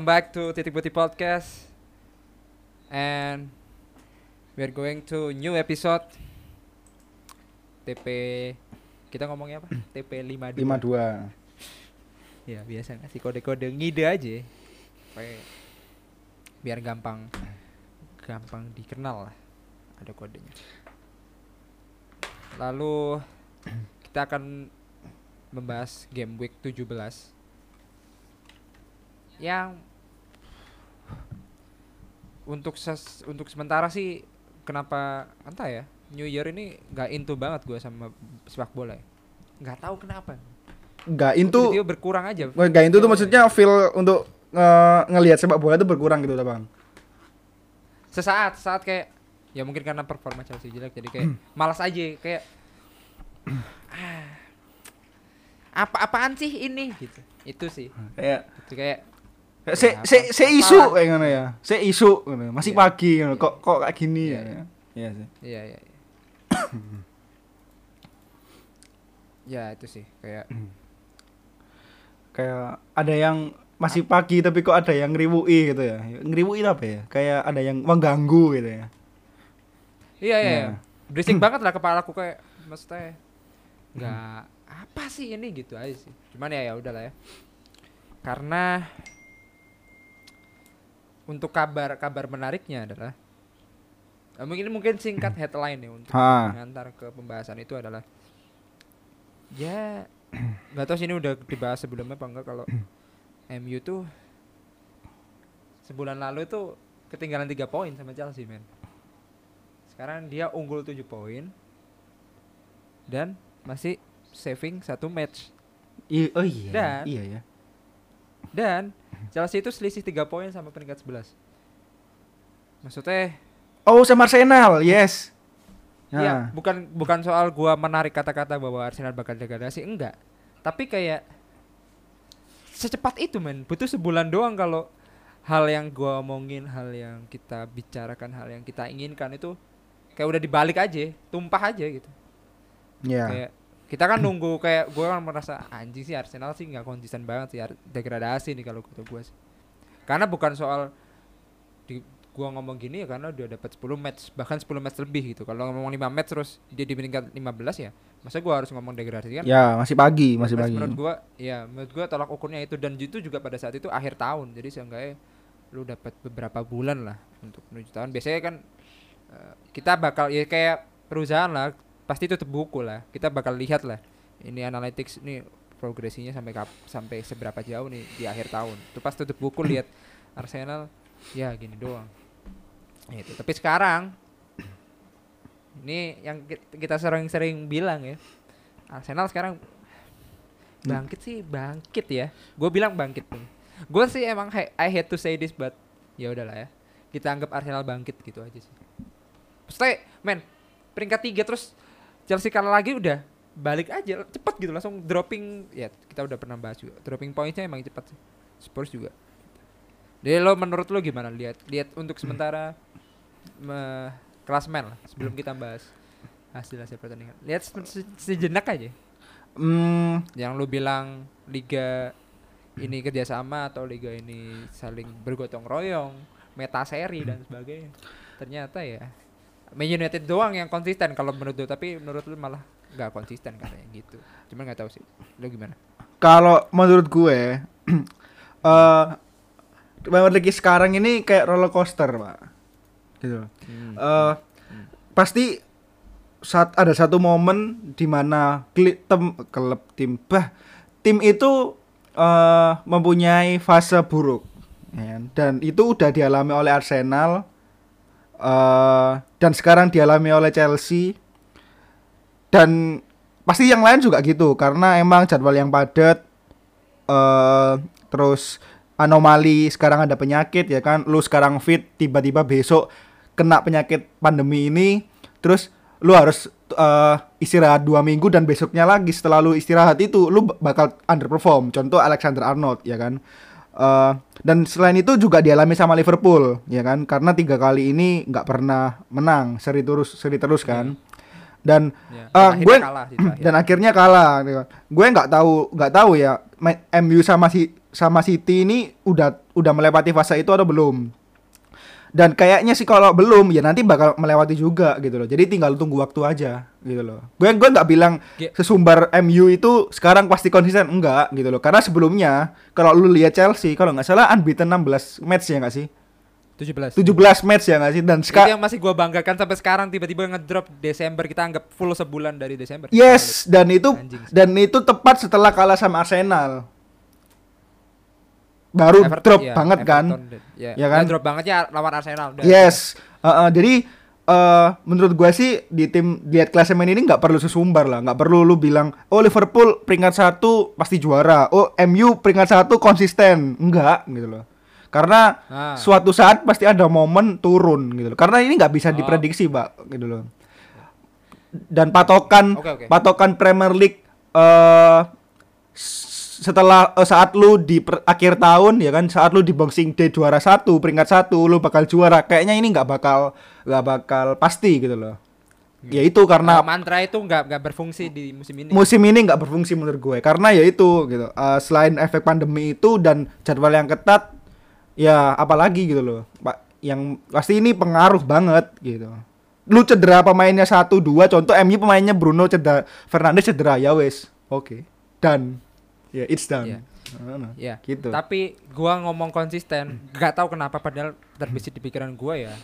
Welcome back to Titik Putih Podcast and we're going to new episode TP kita ngomongnya apa? TP 52. 52. Ya, biasa ngasih kode-kode ngide aja. Supaya biar gampang gampang dikenal lah. Ada kodenya. Lalu kita akan membahas game week 17 yang untuk ses, untuk sementara sih kenapa entah ya New Year ini nggak into banget gue sama sepak bola ya. nggak tahu kenapa. Enggak, itu Tiba-tiba berkurang aja. Enggak itu tuh maksudnya feel untuk nge- ngelihat sepak bola itu berkurang gitu, Bang. sesaat saat kayak ya mungkin karena performa Chelsea jelek jadi kayak malas aja kayak ah, apa apaan sih ini? Gitu. Itu sih. Kayak itu kayak se Kenapa? se se isu kayak ngono ya. Se isu ngono. Masih Iya. pagi ngono. Kok kok kayak gini Iya, ya. Iya sih. iya iya iya. ya itu sih kayak Kayak ada yang masih pagi tapi kok ada yang ngriwui gitu ya. Ngriwui apa ya? Kayak ada yang mengganggu gitu ya. iya iya, Iya. iya. berisik banget lah kepalaku kayak maksudnya nggak apa sih ini gitu aja sih cuman ya ya udahlah ya karena untuk kabar kabar menariknya adalah eh, mungkin mungkin singkat headline ya untuk Ha. mengantar ke pembahasan itu adalah ya nggak tahu sih ini udah dibahas sebelumnya apa enggak kalau MU tuh sebulan lalu tuh ketinggalan tiga poin sama Chelsea men sekarang dia unggul 7 poin dan masih saving satu match I- oh iya. Dan- Iya ya. dan Chelsea itu selisih tiga poin sama peringkat 11 maksudnya Oh, sama Arsenal. Yes. Iya, Nah. bukan bukan soal gua menarik kata-kata bahwa Arsenal bakal degradasi, enggak. Tapi kayak secepat itu men, butuh sebulan doang kalau hal yang gua omongin, hal yang kita bicarakan, hal yang kita inginkan itu kayak udah dibalik aja, tumpah aja gitu. Iya. Kayak kita kan nunggu kayak gua kan merasa anjing sih Arsenal sih nggak konsisten banget sih degradasi nih kalau kata gua sih. Karena bukan soal di gua ngomong gini ya karena udah dapat 10 match bahkan 10 match lebih gitu. Kalau ngomong 5 match terus dia di peringkat 15 ya, masa gua harus ngomong degradasi kan? Ya, masih pagi, masih Mas, pagi. Menurut gua ya menurut gua tolak ukurnya itu dan itu juga pada saat itu akhir tahun. Jadi seenggaknya lu dapat beberapa bulan lah untuk menuju tahun. Biasanya kan eh, kita bakal ya kayak perusahaan lah pasti tutup buku lah. Kita bakal lihat lah ini analytics ini progresinya sampai kap, sampai seberapa jauh nih di akhir tahun. Itu pas tutup buku lihat Arsenal ya gini doang. Itu. Tapi sekarang ini yang ki- kita sering-sering bilang ya. Arsenal sekarang bangkit sih bangkit ya gue bilang bangkit nih gue sih emang I hate to say this but ya udahlah ya kita anggap Arsenal bangkit gitu aja sih Maksudnya men peringkat tiga terus Chelsea kalah lagi udah balik aja cepet gitu langsung dropping. Ya kita udah pernah bahas juga dropping pointnya emang cepat sih. Spurs juga. Jadi lo menurut lo gimana? Lihat lihat untuk sementara me, klasmen lah sebelum kita bahas hasil hasil pertandingan. Lihat se- se- sejenak aja. Hmm, yang lu bilang liga ini kerjasama atau liga ini saling bergotong royong meta seri dan sebagainya. Ternyata ya Man United doang yang konsisten kalau menurut lu tapi menurut lu malah nggak konsisten katanya gitu cuman nggak tahu sih lu gimana kalau menurut gue eh Premier League sekarang ini kayak roller coaster, Pak. Gitu. Eh pasti saat ada satu momen di mana tem, klub tim bah tim itu eh mempunyai fase buruk ya kan? dan itu udah dialami oleh Arsenal eh dan sekarang dialami oleh Chelsea. Dan pasti yang lain juga gitu karena emang jadwal yang padat. Eh terus anomali sekarang ada penyakit ya kan? Lu sekarang fit tiba-tiba besok kena penyakit pandemi ini. Terus lu harus eh, istirahat dua minggu dan besoknya lagi setelah lu istirahat itu lu bakal underperform. Contoh Alexander Arnold ya kan Eh, dan selain itu juga dialami sama Liverpool ya kan? Karena tiga kali ini nggak pernah menang seri terus seri terus kan? Dan Ya, akhirnya gue kalah dan akhirnya. kalah gitu. Gue nggak tahu nggak tahu ya MU sama si sama City ini udah udah melewati fase itu atau belum dan kayaknya sih kalau belum ya nanti bakal melewati juga gitu loh. Jadi tinggal tunggu waktu aja gitu loh. Gue gue nggak bilang sesumbar MU itu sekarang pasti konsisten. Enggak gitu loh. Karena sebelumnya kalau lu lihat Chelsea kalau nggak salah unbeaten 16 match ya nggak sih? 17 17 match ya nggak sih? Dan sekarang yang masih gua banggakan sampai sekarang tiba-tiba ngedrop Desember. Kita anggap full sebulan dari Desember. Yes dan itu Anjing dan itu tepat setelah kalah sama Arsenal baru Everton- drop iya, banget kan Everton dan- ya, Ya kan? ya, drop banget ya lawan Arsenal udah. Yes, Uh, uh, jadi uh, menurut gua sih di tim lihat klasemen ini nggak perlu sesumbar lah, nggak perlu lu bilang oh Liverpool peringkat satu pasti juara, oh MU peringkat satu konsisten, enggak gitu loh. Karena Ah. suatu saat pasti ada momen turun gitu loh. Karena ini nggak bisa Oh. diprediksi, Pak, gitu loh. Dan patokan Oke, oke. patokan Premier League eh setelah eh, saat lu di per- akhir tahun ya kan saat lu di Boxing Day juara satu peringkat satu lu bakal juara kayaknya ini nggak bakal nggak bakal pasti gitu loh. Ya itu karena Nah, mantra itu nggak nggak berfungsi di musim ini. Musim ini nggak berfungsi menurut gue karena ya itu gitu Eh, selain efek pandemi itu dan jadwal yang ketat ya apalagi gitu loh pak yang pasti ini pengaruh banget gitu. Lu cedera pemainnya satu dua contoh MU pemainnya Bruno cedera Fernandes cedera ya wes oke dan ya it's done. Iya. Nah, nah, ya. Gitu. Tapi gua ngomong konsisten nggak tahu kenapa padahal terbesit di pikiran gua ya.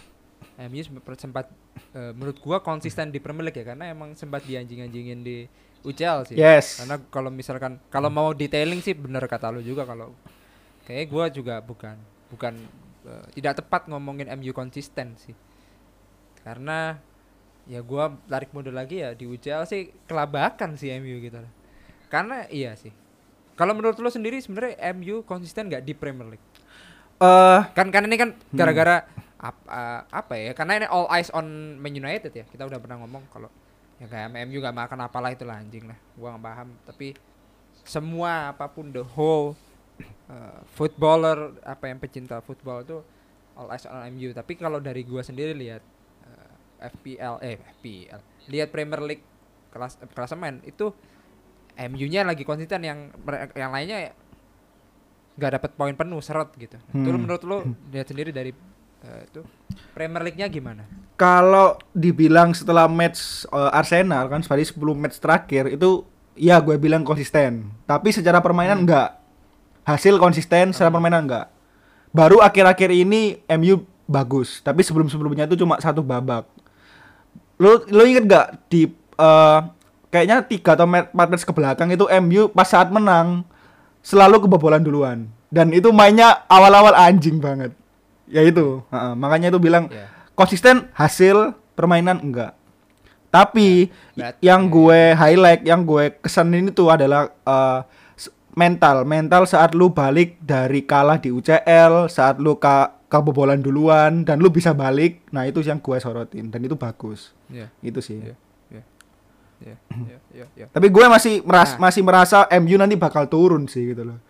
MU sempat eh, menurut gua konsisten di Premier League ya karena emang sempat dianjing-anjingin di UCL sih. Yes. Karena kalau misalkan kalau mau detailing sih bener kata lu juga kalau kayak gua juga bukan bukan eh, tidak tepat ngomongin MU konsisten sih. Karena ya gua tarik mundur lagi ya di UCL sih kelabakan sih MU gitu. Karena iya sih kalau menurut lu sendiri sebenarnya MU konsisten nggak di Premier League? Eh kan kan ini kan gara-gara ap- eh, apa ya karena ini all eyes on Man United ya. Kita udah pernah ngomong kalau ya kayak MU gak makan apalah itu lah anjing lah. Gua nggak paham. Tapi semua apa pun the whole eh, footballer apa yang pecinta football itu all eyes on MU tapi kalau dari gua sendiri lihat eh, FPL eh FPL lihat Premier League kelas eh, klasemen itu MU-nya lagi konsisten yang yang lainnya nggak dapat poin penuh seret gitu. Itu Hmm. menurut lo lihat sendiri dari eh, itu Premier League-nya gimana? kalau dibilang setelah match eh, Arsenal kan seperti 10 match terakhir itu ya gue bilang konsisten. Tapi secara permainan enggak hasil konsisten secara permainan enggak baru akhir-akhir ini MU bagus. Tapi sebelum-sebelumnya itu cuma satu babak. Lo lo inget gak di eh, kayaknya tiga atau empat match ke belakang itu MU pas saat menang selalu kebobolan duluan dan itu mainnya awal-awal anjing banget ya itu heeh, makanya itu bilang Ya. konsisten hasil permainan enggak tapi berat- yang ya. gue highlight yang gue kesanin itu adalah s- mental mental saat lu balik dari kalah di UCL saat lu ka kebobolan duluan dan lu bisa balik nah itu yang gue sorotin dan itu bagus Ya. itu sih Iya. Ya, ya, ya, ya. tapi gue masih meras Nah. masih merasa MU nanti bakal turun sih gitu loh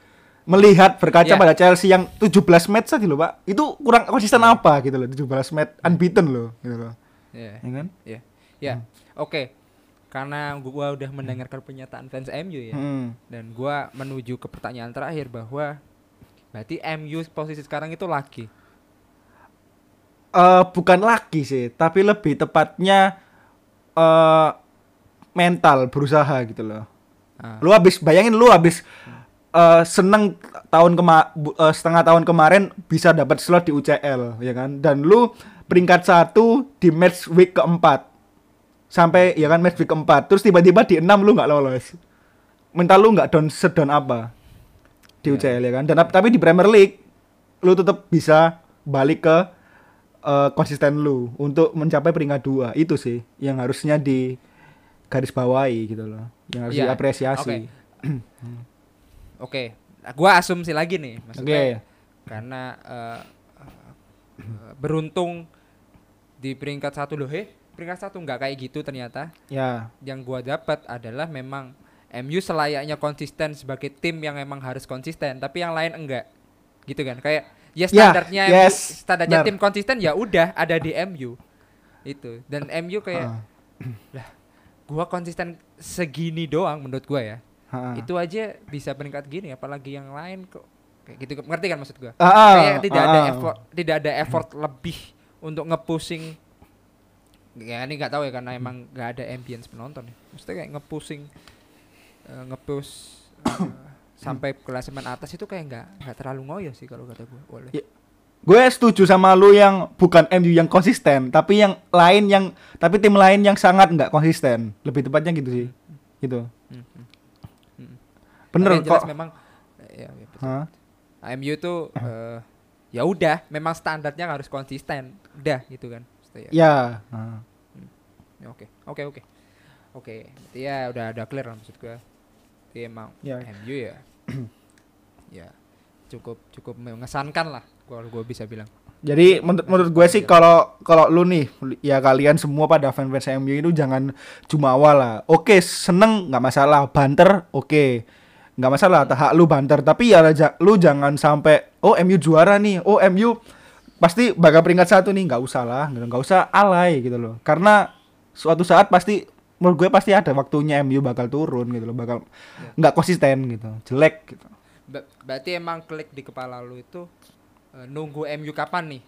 melihat berkaca Ya. pada Chelsea yang 17 match tadi loh pak itu kurang konsisten Iya. apa gitu loh 17 match unbeaten loh gitu loh Ya. ya kan Ya. Ya. Oke. Karena gua udah mendengarkan pernyataan fans MU ya. Hmm. Dan gua menuju ke pertanyaan terakhir bahwa berarti MU posisi sekarang itu lagi. eh bukan lagi sih, tapi lebih tepatnya eh mental berusaha gitu loh. Ah. Lu habis bayangin lu habis eh seneng tahun kema eh, setengah tahun kemarin bisa dapat slot di UCL ya kan? Dan lu peringkat satu di match week keempat. Sampai ya kan match week keempat. Terus tiba-tiba di enam lu nggak lolos. Mental lu nggak down sedown apa? Di Iya. UCL ya kan? Dan ap- tapi di Premier League lu tetap bisa balik ke eh, konsisten lu untuk mencapai peringkat dua. Itu sih yang harusnya di garis bawahi gitu loh yang harus Iya, diapresiasi. Oke. gua asumsi lagi nih maksudnya karena eh, eh, beruntung di peringkat satu loh. He peringkat satu nggak kayak gitu ternyata. Ya. yang gua dapat adalah memang MU selayaknya konsisten sebagai tim yang emang harus konsisten tapi yang lain enggak. Gitu kan? Kayak ya Ya, standarnya MU, yes, standarnya benar. tim konsisten ya udah ada di MU itu. Dan MU kayak Ah. Gua konsisten segini doang menurut gua ya. Ah. itu aja bisa peringkat gini apalagi yang lain kok kayak gitu. Ngerti kan maksud gua? Ah, ah, kayak tidak ada ah, ah. effort tidak ada effort lebih untuk nge-pushing. Ya ini nggak tahu ya karena emang nggak ada ambience penonton ya. Maksudnya kayak nge-pushing eh, nge-push eh, sampai klasemen atas itu kayak nggak nggak terlalu ngoyo sih kalau kata gua boleh. Ya, Gue setuju sama lu yang bukan MU yang konsisten, tapi yang lain yang tapi tim lain yang sangat nggak konsisten. Lebih tepatnya gitu sih. Gitu. Hmm, hmm. Hmm. Bener yang jelas kok. memang ya, ya betul. MU tuh eh, ya udah memang standarnya harus konsisten udah gitu kan Maksudnya ya Ya. ah. Ya, Oke, oke, oke. Oke, ya udah udah clear lah maksud gua. Jadi emang Ya. MU ya ya cukup cukup mengesankan lah kalau gua bisa bilang. Jadi menurut menurut gue sih kalau kalau lu nih ya kalian semua pada fans MU itu jangan cuma awal lah. Oke, seneng nggak masalah, banter oke. nggak masalah, hak lu banter, tapi ya lu jangan sampai oh MU juara nih, oh MU pasti bakal peringkat satu nih, nggak usah lah, gitu. nggak usah alay gitu loh. Karena suatu saat pasti menurut gue pasti ada waktunya MU bakal turun gitu loh, bakal nggak konsisten gitu, jelek gitu. Ba- berarti emang klik di kepala lu itu nunggu MU kapan nih?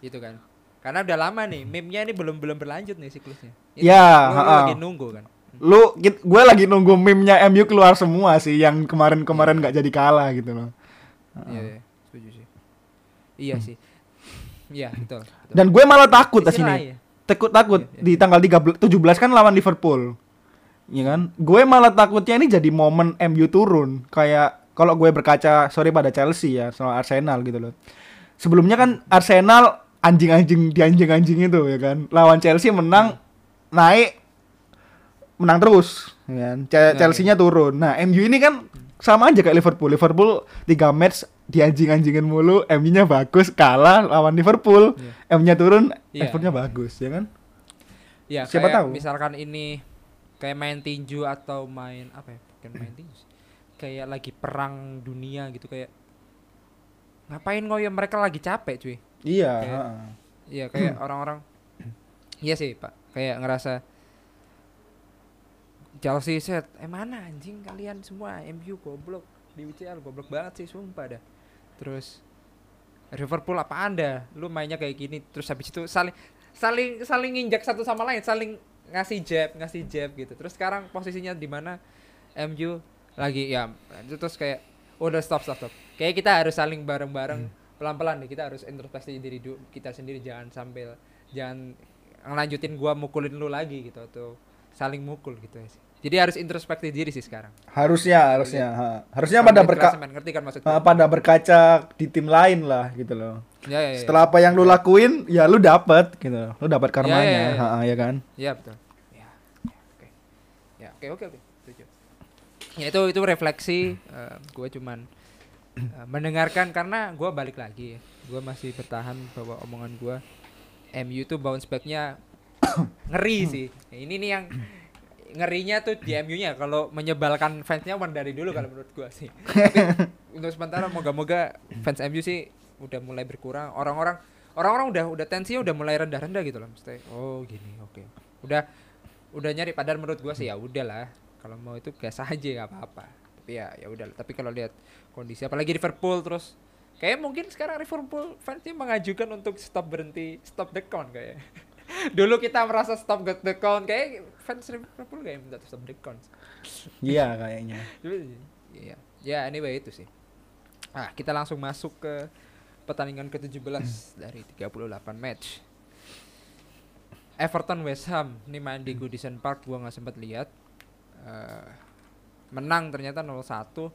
Gitu kan. Karena udah lama nih, meme-nya ini belum belum berlanjut nih siklusnya. Itu, Ya, lu, ha-ha. lagi nunggu kan. lu gue lagi nunggu meme-nya MU keluar semua sih yang kemarin-kemarin nggak jadi kalah gitu loh. Iya, iya, setuju sih. Iya sih. Iya, betul. betul. Dan gue malah takut di sini. Takut takut Iya, iya. di tanggal 13 17 kan lawan Liverpool. Iya kan? Gue malah takutnya ini jadi momen MU turun kayak kalau gue berkaca sorry pada Chelsea ya soal Arsenal gitu loh. Sebelumnya kan Arsenal anjing-anjing di anjing-anjing itu ya kan. Lawan Chelsea menang naik menang terus ya kan. Ce- Nah, Chelsea-nya turun. Nah, MU ini kan sama aja kayak Liverpool. Liverpool 3 match di anjing-anjingin mulu, MU-nya bagus kalah lawan Liverpool. Iya. M-nya turun, Iya. effortnya bagus ya kan? Ya, Siapa kayak tahu? misalkan ini kayak main tinju atau main apa ya? Bukan main tinju. Kayak lagi perang dunia gitu kayak ngapain ngoyo mereka lagi capek cuy. Iya. Kayak-. Iya kayak orang-orang Iya sih, Pak. Kayak ngerasa Chelsea set, eh mana anjing kalian semua MU goblok di UCL goblok banget sih sumpah dah. Terus Liverpool apa anda? Lu mainnya kayak gini terus habis itu saling saling saling nginjak satu sama lain, saling ngasih jab, ngasih jab gitu. Terus sekarang posisinya di mana MU lagi ya terus kayak "Oh, udah stop stop stop. Kayak kita harus saling bareng-bareng pelan-pelan nih kita harus introspeksi diri du- kita sendiri jangan sambil jangan ngelanjutin gua mukulin lu lagi gitu atau saling mukul gitu ya sih. Jadi harus introspeksi diri sih sekarang. Harusnya, harusnya, ha. harusnya pada lihat berka klasemen, ngerti kan maksudku? ha, pada berkaca di tim lain lah gitu loh. Ya, ya, ya. Setelah apa yang lu lakuin, ya lu dapet gitu. Lu dapat karmanya, Ya, ya, ya. ha, ya kan? Ya betul. Ya, ya, oke. Ya, oke, oke, oke. Ya itu itu refleksi gue cuman eh, mendengarkan karena gua balik lagi ya. Gue masih bertahan bahwa omongan gua MU itu bounce back-nya ngeri sih. Nah, ini nih yang ngerinya tuh di MU-nya kalau menyebalkan fansnya one dari dulu kalau menurut gua sih. Tapi untuk sementara moga-moga fans MU sih udah mulai berkurang. Orang-orang orang-orang udah udah tensinya udah mulai rendah-rendah gitu loh mesti. Oh, gini. Oke. Udah udah nyari padahal menurut gua sih ya udahlah. Kalau mau itu gas aja nggak apa-apa. Tapi ya ya udah. Tapi kalau lihat kondisi apalagi Liverpool terus kayak mungkin sekarang Liverpool fansnya mengajukan untuk stop berhenti stop the count kayak. Dulu kita merasa stop the count kayak fans Liverpool kayak minta stop the count. Iya kayaknya. Tapi, Iya. Ya, anyway itu sih. Nah, kita langsung masuk ke pertandingan ke-17 dari 38 match. Everton West Ham ini main di Goodison Park gua nggak sempat lihat. Eh, menang ternyata 0-1.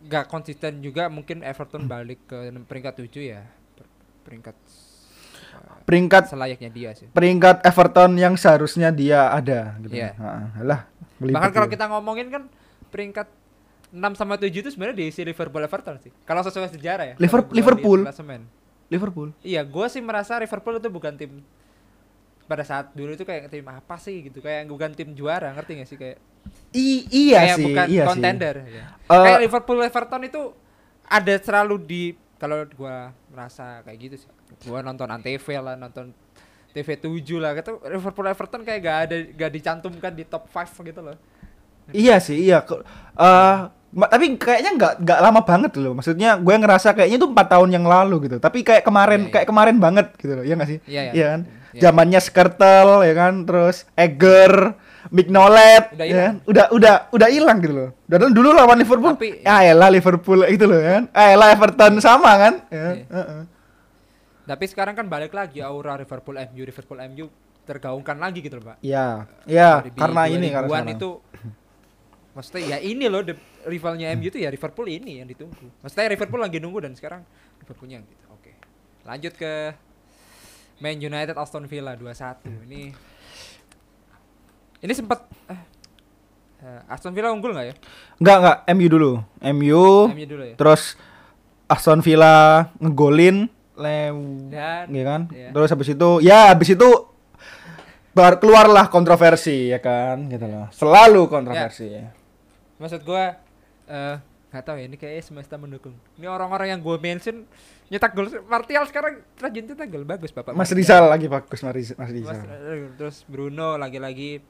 Gak konsisten juga mungkin Everton balik ke peringkat 7 ya. Per- Peringkat eh, Peringkat selayaknya dia sih. peringkat Everton yang seharusnya dia ada gitu. Iya. Ha, lah. Bahkan kalau kita ngomongin kan peringkat 6 sama 7 itu sebenarnya diisi Liverpool Everton sih. Kalau sesuai sejarah ya. Liverpool. klasemen. Liverpool. Iya, gue sih merasa Liverpool itu bukan tim pada saat dulu itu kayak tim apa sih gitu, kayak bukan tim juara, ngerti gak sih kayak I- iya kayak sih, bukan iya sih. contender. ya. Eh, kayak Liverpool Everton itu ada selalu di kalau gua merasa kayak gitu sih. Gua nonton Antv lah, nonton TV 7 lah, gitu Liverpool Everton kayak gak ada gak dicantumkan di top 5 gitu loh. Iya sih, iya. Eh, ma- tapi kayaknya nggak nggak lama banget loh. Maksudnya gue ngerasa kayaknya itu empat tahun yang lalu gitu. Tapi kayak kemarin, Iya, iya. kayak kemarin banget gitu loh. Iya nggak sih? Iya, iya. kan? Iya. Zamannya Skrtel ya kan, terus Eger, Mignolet, Udah ya kan? Udah udah udah hilang gitu loh. Dan dulu lawan Liverpool, Tapi- ya elah Liverpool itu loh kan. Ah, elah Everton sama kan? Ya, Iya. heeh. Tapi sekarang kan balik lagi aura Liverpool MU, Liverpool MU tergaungkan lagi gitu loh, Pak. Iya, iya, karena ini 2000-an karena sekarang. itu maksudnya ya ini loh the- rivalnya MU itu ya Liverpool ini yang ditunggu. Maksudnya Liverpool lagi nunggu dan sekarang Liverpoolnya gitu. Oke. Lanjut ke Man United Aston Villa 2-1. Ini ini sempat eh, eh, Aston Villa unggul nggak ya? Enggak, enggak, MU dulu. MU, MU dulu ya. terus Aston Villa ngegolin lew Dan ya kan Iya. terus habis itu ya habis itu bar keluarlah kontroversi ya kan gitu loh selalu kontroversi ya. maksud gua eh nggak tahu ya ini kayaknya semesta mendukung. Ini orang-orang yang gue mention nyetak gol Martial sekarang rajin nyetak gol bagus Bapak. Mas. Rizal lagi bagus Mas Rizal, Mas Rizal. terus Bruno lagi-lagi.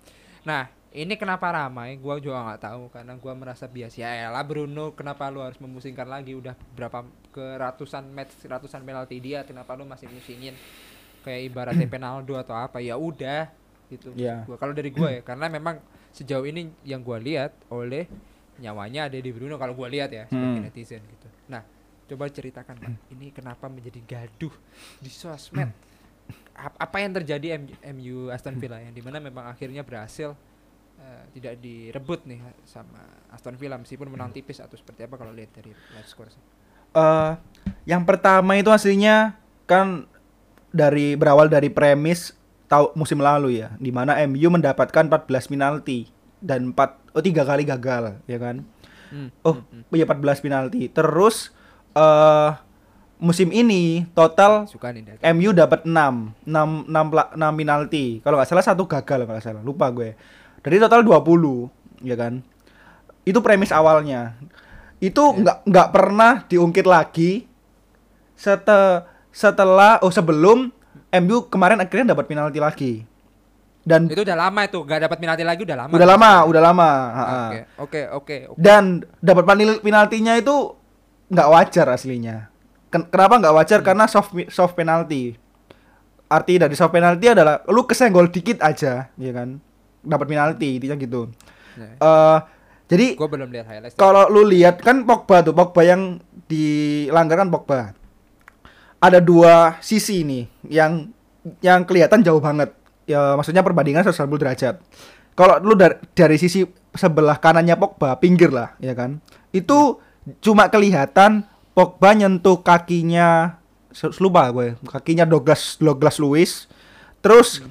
Nah, ini kenapa ramai? Gua juga nggak tahu karena gua merasa biasa. Ya elah Bruno, kenapa lu harus memusingkan lagi? Udah berapa ke ratusan match, ratusan penalti dia, kenapa lu masih musingin? Kayak ibaratnya Penaldo atau apa? Ya udah gitu. Iya. Gua kalau dari gua ya, karena memang sejauh ini yang gua lihat oleh nyawanya ada di Bruno kalau gua lihat ya sebagai Hmm. netizen gitu. Nah, coba ceritakan Pak, ini kenapa menjadi gaduh di sosmed? Ap- apa yang terjadi M- MU Aston Villa yang di mana memang akhirnya berhasil eh, tidak direbut nih sama Aston Villa meskipun menang tipis atau seperti apa kalau lihat dari live score sih. Eh, yang pertama itu aslinya kan dari berawal dari premis tahu musim lalu ya di mana MU mendapatkan 14 penalti dan 4 oh tiga kali gagal ya kan Hmm, Oh, iya 14 penalti. Terus eh musim ini total Suka nih. MU dapat 6, 6 6 pla- 6 penalti. Kalau nggak salah satu gagal kalau nggak salah. Lupa gue. Dari total 20, ya kan? Itu premis awalnya. Itu Ya. nggak nggak pernah diungkit lagi sete, setelah oh sebelum MU kemarin akhirnya dapat penalti lagi. Dan Itu udah lama itu, nggak dapat penalti lagi udah lama. udah lama, udah lama. Oke, oke, oke. dan dapat penaltinya itu nggak wajar aslinya. Ken- kenapa nggak wajar? Karena soft soft penalti. Arti dari soft penalti adalah lu kesenggol dikit aja, ya kan? Dapat penalti, intinya gitu. Nah, eh jadi gua belum lihat highlights. kalau lu lihat kan Pogba tuh, Pogba yang dilanggar kan Pogba. Ada dua sisi nih yang yang kelihatan jauh banget. Ya maksudnya perbandingan 180 derajat. Kalau lu dari, dari sisi sebelah kanannya Pogba, pinggir lah, ya kan. Itu cuma kelihatan Pogba nyentuh kakinya lupa gue, kakinya Douglas Douglas Lewis. Terus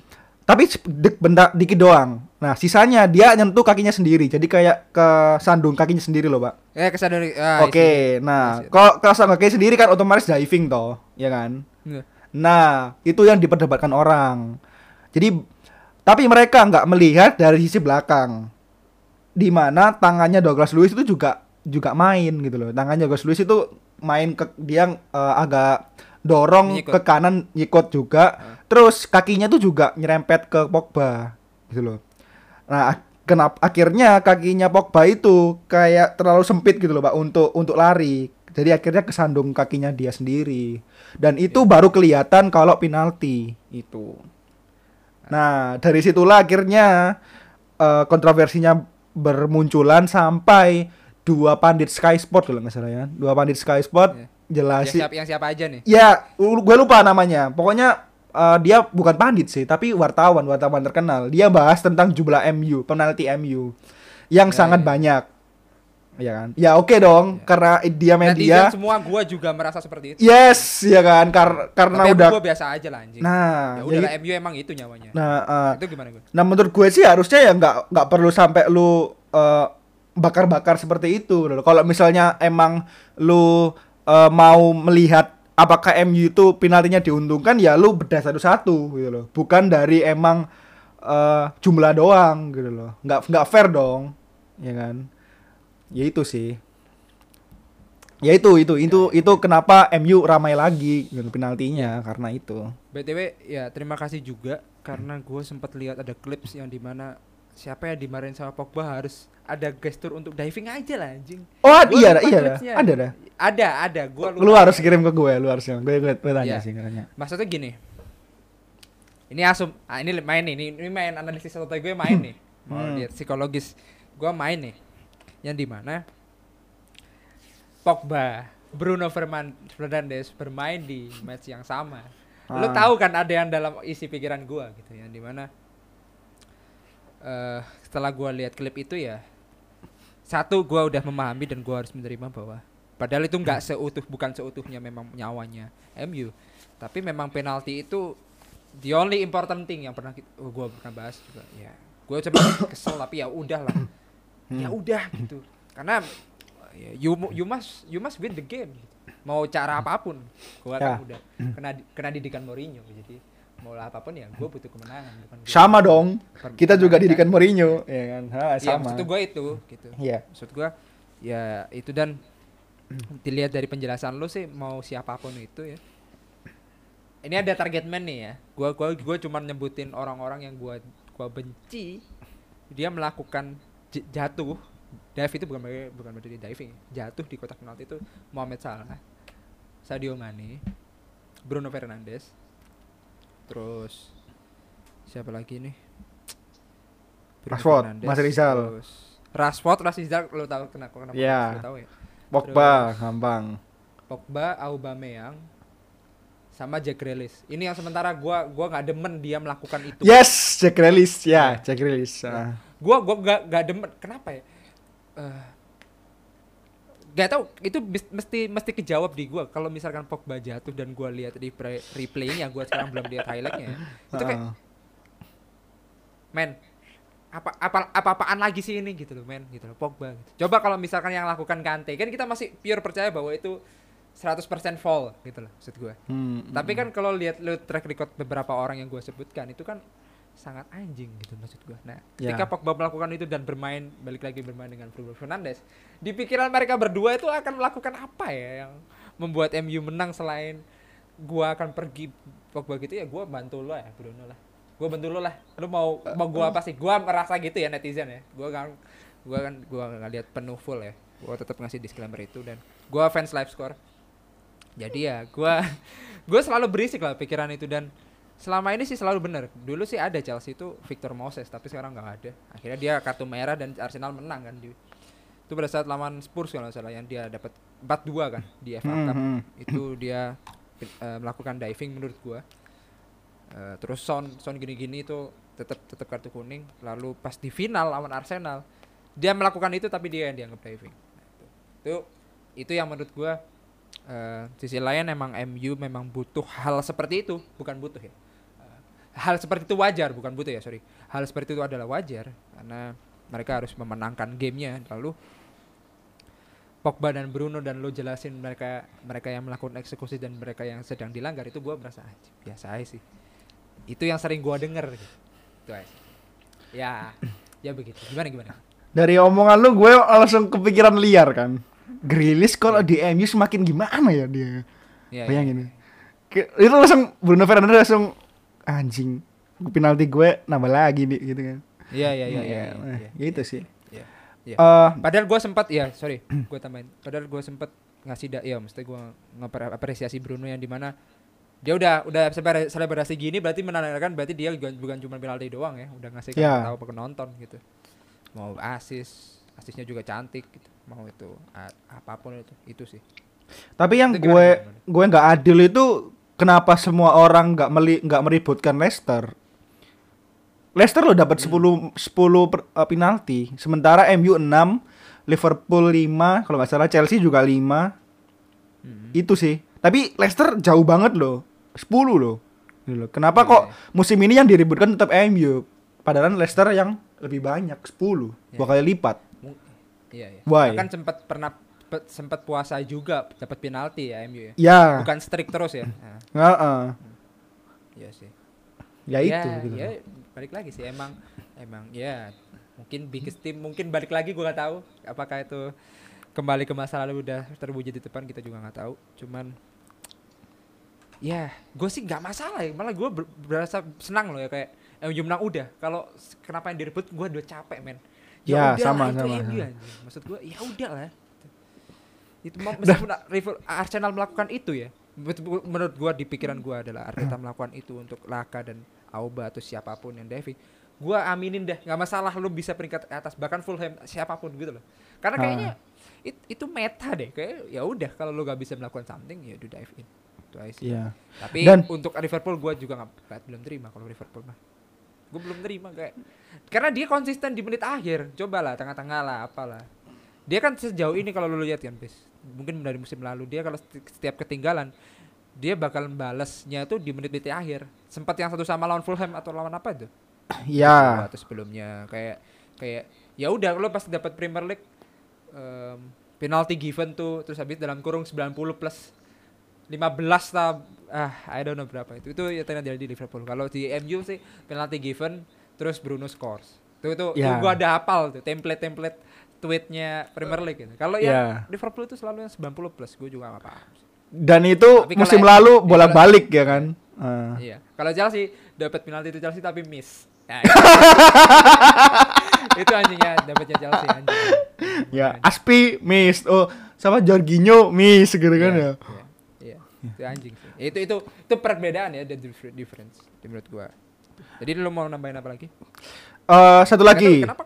tapi dik, bentar dikit doang. Nah, sisanya dia nyentuh kakinya sendiri. Jadi kayak ke sandung kakinya sendiri loh, Pak. Eh ke sana dari ah, Oke, isi. nah, kalau kalau sandung kakinya sendiri kan otomatis diving toh, ya kan? Nggak. Nah, itu yang diperdebatkan orang. Jadi tapi mereka nggak melihat dari sisi belakang. Di mana tangannya Douglas Lewis itu juga juga main gitu loh. Tangannya Douglas Lewis itu main ke dia eh, agak dorong Nyikut. ke kanan nyikut juga. Terus kakinya tuh juga nyerempet ke Pogba gitu loh. Nah, kenapa akhirnya kakinya Pogba itu kayak terlalu sempit gitu loh, Pak, untuk untuk lari. Jadi akhirnya kesandung kakinya dia sendiri. Dan itu baru kelihatan kalau penalti itu. Nah, dari situlah akhirnya eh, kontroversinya bermunculan sampai dua pandit Sky Sport kalau nggak salah ya. Dua pandit Sky Sport Iya. Ya, jelasin siapa yang siapa aja nih? Ya, gue lupa namanya. Pokoknya eh, dia bukan pandit sih, tapi wartawan, wartawan terkenal. Dia bahas tentang jumlah MU, penalti MU yang Ya, sangat ya. banyak. Ya kan? Ya oke dong, karena dia media. Netizen semua gua juga merasa seperti itu. Yes, ya kan? Kar karena Tapi udah gua biasa aja lah anjing. Nah, ya udah ya- MU emang itu nyawanya. Nah, eh, itu gimana gue? nah menurut gue sih harusnya ya nggak nggak perlu sampai lu eh, bakar-bakar seperti itu. Kalau misalnya emang lu eh, mau melihat apakah MU itu penaltinya diuntungkan ya lu bedah satu-satu gitu loh. Bukan dari emang eh, jumlah doang gitu loh. Nggak nggak fair dong. Ya kan? Ya itu sih. Ya itu itu itu itu kenapa MU ramai lagi gitu penaltinya karena itu. btw ya terima kasih juga karena gue sempat lihat ada clips yang di mana siapa yang dimarahin sama Pogba harus ada gestur untuk diving aja lah anjing Oh Gua iya iya clipsnya. ada dah. ada ada gue Lu harus kirim ke gue, lu harusnya. Gue gue, gue tanya Iya. sih katanya. maksudnya gini ini asum ah, ini main nih ini, ini main analisis otak gue main nih mau Hmm. lihat psikologis gue main nih yang di mana Pogba Bruno Fernandes bermain di match yang sama. Lo Ah. tahu kan ada yang dalam isi pikiran gue gitu yang di mana eh setelah gue lihat klip itu ya satu gue udah memahami dan gue harus menerima bahwa padahal itu nggak seutuh bukan seutuhnya memang nyawanya MU tapi memang penalti itu the only important thing yang pernah kita, oh, gue pernah bahas juga. Ya gue coba kesel tapi ya udah lah ya udah gitu karena ya, you you must you must win the game gitu. mau cara apa pun gue Ya. kan udah kena kena didikan Mourinho jadi mau lah apa pun ya gue butuh kemenangan bukan gua- Sama dong. Kita juga permainkan. didikan Mourinho, ya kan? Ha, Iya, sama. maksud gue itu gitu Iya. maksud gua ya itu dan dilihat dari penjelasan lu sih mau siapa pun itu ya ini ada target man nih ya gua gua gua cuman nyebutin orang-orang yang gua gua benci dia melakukan jatuh dive itu bukan berarti- bukan berarti diving jatuh di kotak penalti itu Mohamed Salah Sadio Mane Bruno Fernandes terus siapa lagi nih Bruno Rashford, Fernandes, Mas Rizal. terus Rashford Mas Rizal lo tahu kenapa kenapa Iya. lo tahu ya Pogba, gampang. Pogba, Aubameyang, sama Jack Grealish. Ini yang sementara gua gua nggak demen dia melakukan itu. Yes, Jack Grealish, ya, Iya. Jack Grealish. Ah. Gua gua nggak nggak demen. Kenapa ya? Eh Gak tau itu mesti mesti kejawab di gua kalau misalkan Pogba jatuh dan gua lihat di replaynya gua sekarang belum lihat highlightnya ya. itu kayak Ah. men apa apa apa apaan lagi sih ini gitu loh men gitu loh Pogba gitu. coba kalau misalkan yang lakukan Kante kan kita masih pure percaya bahwa itu 100% fall gitu loh maksud gua Hmm, Tapi hmm. kan kalau lihat lu track record beberapa orang yang gue sebutkan itu kan sangat anjing gitu maksud gue. Nah, Ya. ketika Pogba melakukan itu dan bermain balik lagi bermain dengan Bruno Fernandes, di pikiran mereka berdua itu akan melakukan apa ya yang membuat MU menang selain gua akan pergi Pogba gitu ya gua bantu lo ya Bruno lah. Gua bantu lo lah. Lu mau mau gua apa sih? Gua merasa gitu ya netizen ya. Gua kan gua kan gua nggak lihat penuh full ya. Gua tetap ngasih disclaimer itu dan gua fans live score jadi ya gua gue selalu berisik lah pikiran itu dan selama ini sih selalu benar. Dulu sih ada Chelsea itu Victor Moses tapi sekarang nggak ada. Akhirnya dia kartu merah dan Arsenal menang kan di itu pada saat lawan Spurs kalau salah yang dia dapat 4-2 kan di FA Hmm, Cup. hmm. itu dia eh, melakukan diving menurut gua. Eh, terus Son Son gini-gini itu tetap tetap kartu kuning. Lalu pas di final lawan Arsenal dia melakukan itu tapi dia yang dianggap diving. Nah, itu. itu itu yang menurut gua eh, sisi lain emang MU memang butuh hal seperti itu bukan butuh ya hal seperti itu wajar bukan butuh ya sorry hal seperti itu adalah wajar karena mereka harus memenangkan gamenya lalu Pogba dan Bruno dan lo jelasin mereka mereka yang melakukan eksekusi dan mereka yang sedang dilanggar itu gua merasa "Ah, biasa aja sih itu yang sering gua denger gitu. itu aja ya ya begitu gimana gimana Dari omongan lu gue langsung kepikiran liar kan. Grilis kalau di MU semakin gimana ya dia? ya, ya. Bayangin. Ke- itu langsung Bruno Fernandes langsung anjing. Penalti gue nambah lagi nih gitu kan. iya iya iya iya, Iya, iya, nah, iya. gitu sih. Iya, iya. Eh, Padahal gue sempat ya, sorry, gue tambahin. Padahal gue sempat ngasih da, ya mesti gue ngapresiasi Bruno yang di mana dia udah udah selebrasi gini berarti menandakan berarti dia bukan, bukan cuma penalti doang ya, udah ngasih Ya. tahu ke penonton gitu. Mau asis, asisnya juga cantik gitu. Mau itu apa pun itu, itu sih. tapi yang Itu gue gimana, gue nggak adil itu kenapa semua orang nggak meli nggak meributkan Leicester? Leicester lo dapat 10 10 per- eh, penalti, sementara MU 6, Liverpool 5, kalau nggak salah Chelsea juga 5. Hmm. Itu sih. Tapi Leicester jauh banget loh. 10 loh. Gitu loh. Kenapa Iya, kok iya. musim ini yang diributkan tetap MU? Padahal Leicester yang lebih banyak 10, Iya. dua kali lipat. Iya, iya. Why? Kan sempat pernah pe- sempat puasa juga dapat penalti ya MU ya. Ya, Bukan streak terus ya. Nah, heeh. iya sih. Ya itu gitu. ya balik lagi sih emang emang ya mungkin biggest team mungkin balik lagi gua nggak tahu apakah itu kembali ke masa lalu udah terwujud di depan kita juga nggak tahu cuman ya gue sih nggak masalah ya malah gue berasa senang loh ya kayak MU menang udah kalau kenapa yang direbut gue udah capek men Ya, udah sama, lah, sama, sama. anjing. maksud gue ya udah lah itu mau- meskipun Rival- Arsenal melakukan itu ya menurut- gua di pikiran gua adalah Arteta melakukan itu untuk Laka dan Auba atau siapa pun yang diving gua aminin deh nggak masalah lu bisa peringkat atas bahkan Fulham siapa pun gitu loh. Karena Ah. kayaknya it- itu meta deh kayak ya udah kalau lu gak bisa melakukan something ya udah dive in. Itu aja sih. Iya. tapi Dan- untuk Liverpool gua juga nggak nggak- belum terima kalau Liverpool mah. Gue belum terima kayak. Karena dia konsisten di menit akhir. Cobalah tengah-tengah lah apalah dia kan sejauh ini kalau lu lihat kan bis mungkin dari musim lalu dia kalau seti- setiap ketinggalan dia bakal balasnya tuh di menit-menit akhir. Sempat yang satu sama lawan Fulham atau lawan apa itu? Ya. atau sebelumnya kayak kayak ya udah lo pasti dapat Premier League em, penalti given tuh terus habis dalam kurung 90 plus 15 lah ah I don't know berapa itu. Itu ya terjadi di Liverpool. Kalau di MU sih penalti given terus Bruno scores. Itu itu, itu Ya. gua ada hafal tuh template template tweetnya Premier League gitu. kalau Ya. yang Liverpool itu selalu yang 90 plus gue juga gak paham Dan itu Tapi musim lalu bolak-balik ya kan. Ah. Iya. Kalau Chelsea dapat penalti itu Chelsea tapi miss. Nah, itu, itu anjingnya dapatnya Chelsea anjing. ya, Aspi miss. Oh, sama Jorginho miss gitu kan ya. Iya. Iya. Itu anjing sih. Itu itu itu perbedaan ya the differ- difference di menurut gua. Jadi lu mau nambahin apa lagi? Eh, satu lagi. Kenapa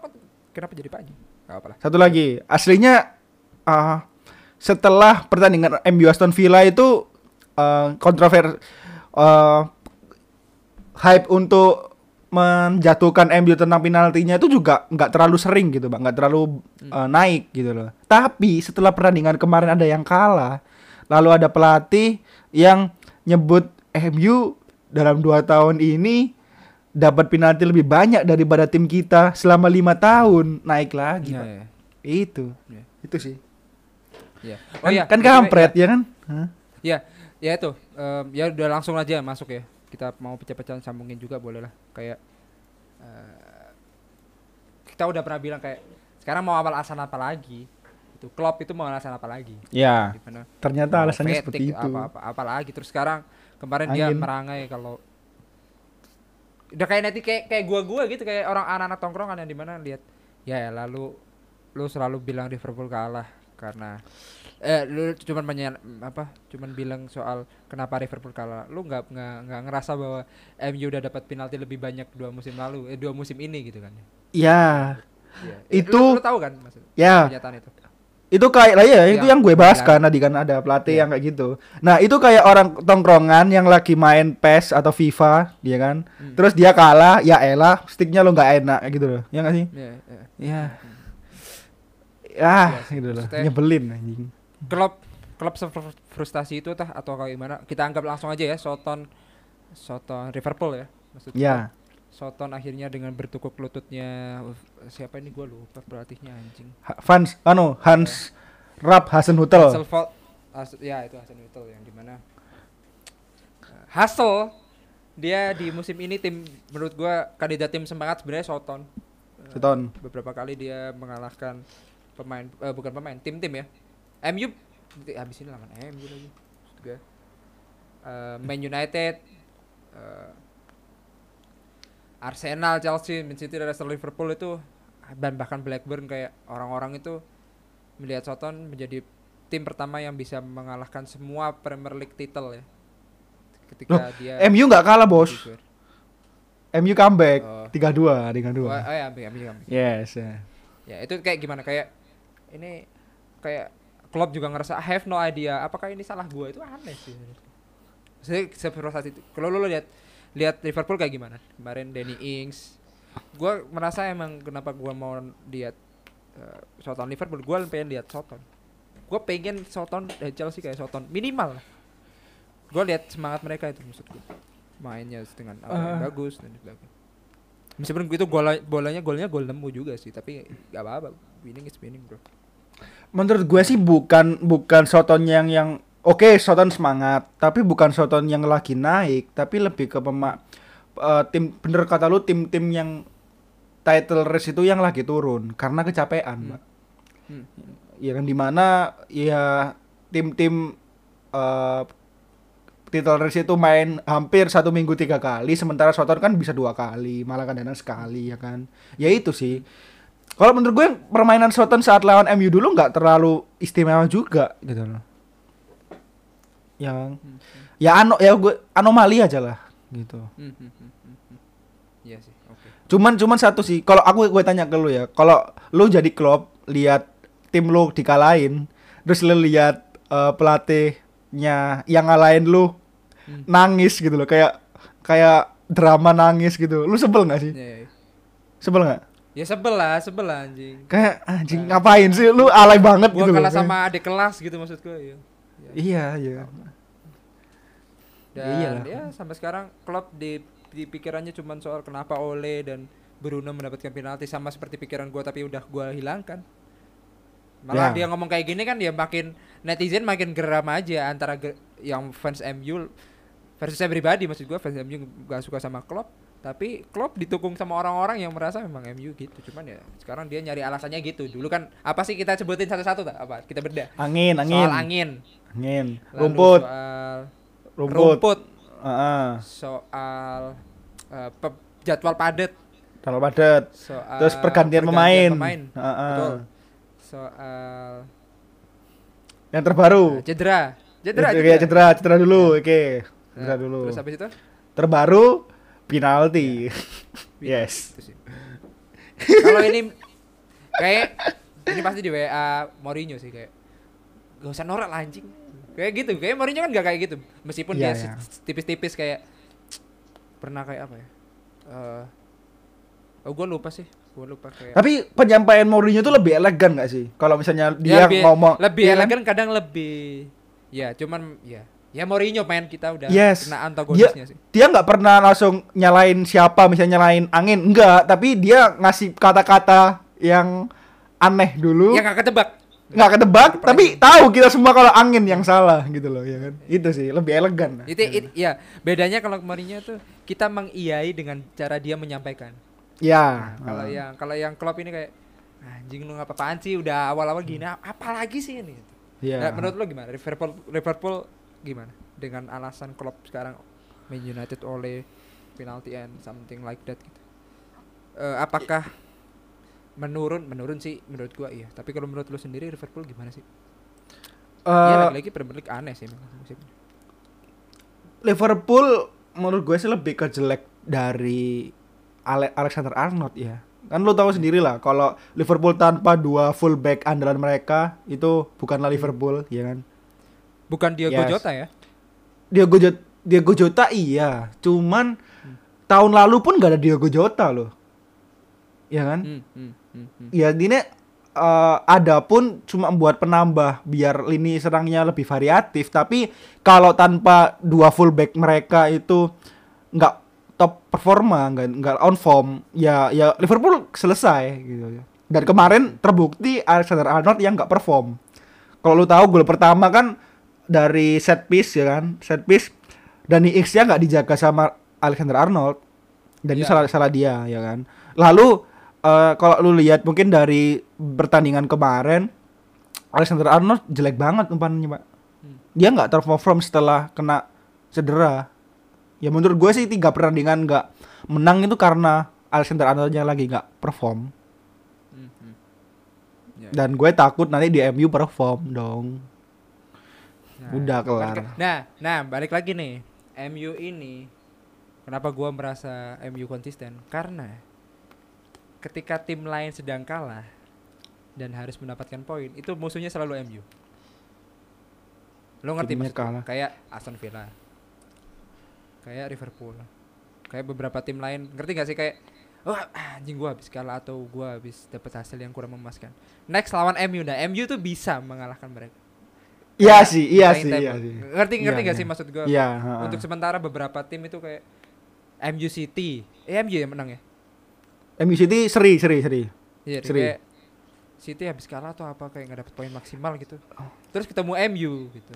kenapa jadi Pak Haji? Apa. Satu lagi. Aslinya ah, setelah pertandingan MU Aston Villa itu eh kontrover eh, hype untuk menjatuhkan MU tentang penaltinya itu juga nggak terlalu sering gitu, Bang. nggak terlalu eh, naik gitu loh. Tapi setelah pertandingan kemarin ada yang kalah, lalu ada pelatih yang nyebut MU dalam dua tahun ini dapat penalti lebih banyak daripada tim kita selama lima tahun naik lagi Iya, Pak. iya. itu Iya. itu sih Iya. kan, iya, kan BTW, kampret ya kan Hah? Ya, ya itu. Em, ya udah langsung aja masuk ya. Kita mau pecah-pecahan sambungin juga boleh lah. Kayak eh, kita udah pernah bilang kayak sekarang mau awal alasan apa lagi? Itu klub itu mau alasan apa lagi? ya Gimana? ternyata alasannya seperti itu Apa, apa, apa lagi? Terus sekarang kemarin dia Angin. merangai kalau udah kayak nanti kayak kayak gua-gua gitu kayak orang anak-anak tongkrongan yang di mana lihat ya lalu lu selalu bilang Liverpool kalah karena eh lu cuman menyen, apa cuman bilang soal kenapa Liverpool kalah. Lu nggak nggak ngerasa bahwa MU udah dapat penalti lebih banyak dua musim lalu eh dua musim ini gitu kan? Ya Iya. Eh, Itu- lu, lu tahu kan maksud ya itu itu kayak lah ya itu Yang gue bahas bilang- kan tadi kan ada pelatih Iya. yang kayak gitu. Nah itu kayak orang tongkrongan yang lagi main PES atau FIFA dia kan? Hmm. terus dia kalah ya elah sticknya lo nggak enak kayak gitu loh. Ya nggak sih? Iya, iya. ya Iya ah sih, gitu loh. Nyebelin anjing. klub klub frustasi itu tah atau kayak gimana? Kita anggap langsung aja ya Soton Soton Liverpool ya maksudnya. Ya Soton akhirnya dengan bertukuk lututnya siapa ini gua lupa pelatihnya anjing. Ha- Hans anu Hans Rap Hasenhutel Hasselhoff Has- ya itu Hasan Hutel yang di mana uh, Hassel dia di musim ini tim menurut gua kandidat tim semangat sebenarnya Soton. Uh, Soton. beberapa kali dia mengalahkan pemain eh, bukan pemain tim-tim ya. MU habis ini lawan MU lagi. Gua, eh, Man United eh, Arsenal, Chelsea, Man City, Leicester, Liverpool itu dan bahkan Blackburn kayak orang-orang itu melihat Soton menjadi tim pertama yang bisa mengalahkan semua Premier League title ya. Ketika dia MU nggak kalah bos jujur. MU comeback Oh. tiga dua tiga Oh, dua oh ya, ambil, ambil. yes ya. Ya, itu kayak gimana kayak ini kayak klub juga ngerasa I have no idea apakah ini salah gua itu aneh sih. Saya seproses itu. Kalau lu lihat lihat Liverpool kayak gimana? Kemarin Danny Ings. Gua merasa emang kenapa gua mau lihat uh, Soton Liverpool, gua pengen lihat Soton. Gua pengen Soton dan Chelsea kayak Soton minimal. lah. Gua lihat semangat mereka itu maksud gua. Mainnya dengan apa yang Ah. bagus dan sebagainya. Meskipun itu bola bolanya golnya gol nemu juga sih, tapi gak apa-apa. winning is winning bro Menurut gue sih bukan bukan Soton yang yang oke Soton semangat, tapi bukan Soton yang lagi naik, tapi lebih ke pema eh, tim bener kata lu tim-tim yang title race itu yang lagi turun karena kecapean, Hmm. Mbak. Hmm. Ya kan di mana ya tim-tim eh title race itu main hampir satu minggu tiga kali, sementara Soton kan bisa dua kali, malah kadang sekali ya kan. Ya itu sih. Kalau menurut gue permainan Soton saat lawan MU dulu nggak terlalu istimewa juga gitu loh. Yang Hmm. ya ano ya gue anomali aja lah gitu. Hmm, hmm, hmm, hmm, hmm. iya sih oke Cuman cuman satu sih, kalau aku gue tanya ke lu ya, kalau lu jadi klub lihat tim lu dikalahin, terus lu lihat eh, pelatihnya yang ngalahin lu Hmm. nangis gitu loh, kayak kayak drama nangis gitu. Lu sebel nggak sih? Iya, iya. Sebel nggak? ya sebel lah sebel lah anjing Kayak anjing ngapain sih lu alay banget gua gitu kalah loh. sama adik kelas gitu maksud gua iya Iya, iya. Dan Ya ya sampai sekarang klub di, di pikirannya cuma soal kenapa Ole dan Bruno mendapatkan penalti sama seperti pikiran gua tapi udah gua hilangkan. Malah Ya. dia ngomong kayak gini kan dia makin netizen makin geram aja antara ge- yang fans MU versus saya pribadi maksud gua fans MU gak suka sama klub. Tapi klub ditukung sama orang-orang yang merasa memang MU gitu. Cuman ya sekarang dia nyari alasannya gitu. Dulu kan apa sih kita sebutin satu-satu tak? Apa? Kita bedah Angin, angin. soal angin. Angin. lalu Rumput, soal rumput. rumput Heeh. soal eh, pe- jadwal padat Kalau padat. soal Terus pergantian pemain. pemain. Heeh. betul soal Yang terbaru. eh, cedera cedera Iya, cedera, cedera dulu. Oke. Nah, Cedera dulu. terus habis itu Terbaru penalti. yes. Itu sih. kalau ini kayak ini pasti di WA Mourinho sih kayak gak usah norak lah anjing kayak gitu kayak Mourinho kan gak kayak gitu meskipun Iya, dia iya. tipis-tipis kayak pernah kayak apa ya Eh oh gue lupa sih gue lupa kayak Tapi penyampaian Mourinho tuh lebih elegan gak sih? Kalau misalnya Ya, dia lebih, ngomong lebih kan? elegan kadang lebih ya cuman ya ya Mourinho main kita udah Yes. kena antagonisnya sih dia nggak pernah langsung nyalain siapa misalnya nyalain angin enggak tapi dia ngasih kata-kata yang aneh dulu ya nggak ketebak nggak ketebak Surprise. tapi tahu kita semua kalau angin yang salah gitu loh ya kan? Itu sih lebih elegan itu it- ya bedanya kalau Mourinho tuh kita mengiyai dengan cara dia menyampaikan. Ya. Kalau ah. yang kalau yang klub ini kayak anjing lu ngapa-apaan sih? Udah awal-awal gini ap- apalagi sih ini? Ya. Nah, menurut lu gimana? Liverpool Liverpool gimana? Dengan alasan klub sekarang Man United oleh penalty and something like that gitu. Eh, apakah menurun menurun sih menurut gua iya. Tapi kalau menurut lu sendiri Liverpool gimana sih? Eh, ya lagi-lagi Premier League aneh sih musim. Liverpool menurut gue sih lebih ke jelek dari Ale- Alexander Arnold ya kan lu tahu sendiri lah kalau Liverpool tanpa dua fullback andalan mereka itu bukanlah Liverpool ya kan? Bukan Diogo Yes. Jota ya? Diogo Jota, Diogo Jota iya, cuman tahun lalu pun gak ada Diogo Jota loh. Ya kan? Hmm, hmm, hmm. Ya ini eh, ada pun cuma buat penambah biar lini serangnya lebih variatif, tapi kalau tanpa dua fullback mereka itu nggak top performa, nggak nggak on form, ya ya Liverpool selesai gitu. Dan kemarin terbukti Alexander Arnold yang nggak perform. Kalau lu tahu gol pertama kan dari set piece ya kan, set piece Dani X nya nggak dijaga sama Alexander Arnold dan itu Iya. salah salah dia ya kan. Lalu eh, kalau lu lihat mungkin dari pertandingan kemarin Alexander Arnold jelek banget umpannya pak. Hmm. Dia nggak terperform setelah kena cedera. Ya menurut gue sih tiga pertandingan nggak menang itu karena Alexander Arnoldnya lagi nggak perform. Hmm, hmm. Ya, Dan gue takut nanti di MU perform dong. Nah, Udah kelar. Nah, nah balik lagi nih. MU ini kenapa gua merasa MU konsisten? Karena ketika tim lain sedang kalah dan harus mendapatkan poin, itu musuhnya selalu MU. Lo ngerti Timnya kalah. Kayak Aston Villa. Kayak Liverpool. Kayak beberapa tim lain, ngerti gak sih kayak Wah, anjing gua habis kalah atau gua habis dapat hasil yang kurang memuaskan. Next lawan MU nah, MU tuh bisa mengalahkan mereka. Iya sih, iya sih, iya sih. Ngerti ngerti Iya, gak iya. sih maksud gua? Iya. Untuk sementara beberapa tim itu kayak MU City, eh, MU yang menang ya. MU City seri, seri, seri. Iya, Seri. kayak City habis kalah atau apa kayak nggak dapet poin maksimal gitu. Terus ketemu MU gitu.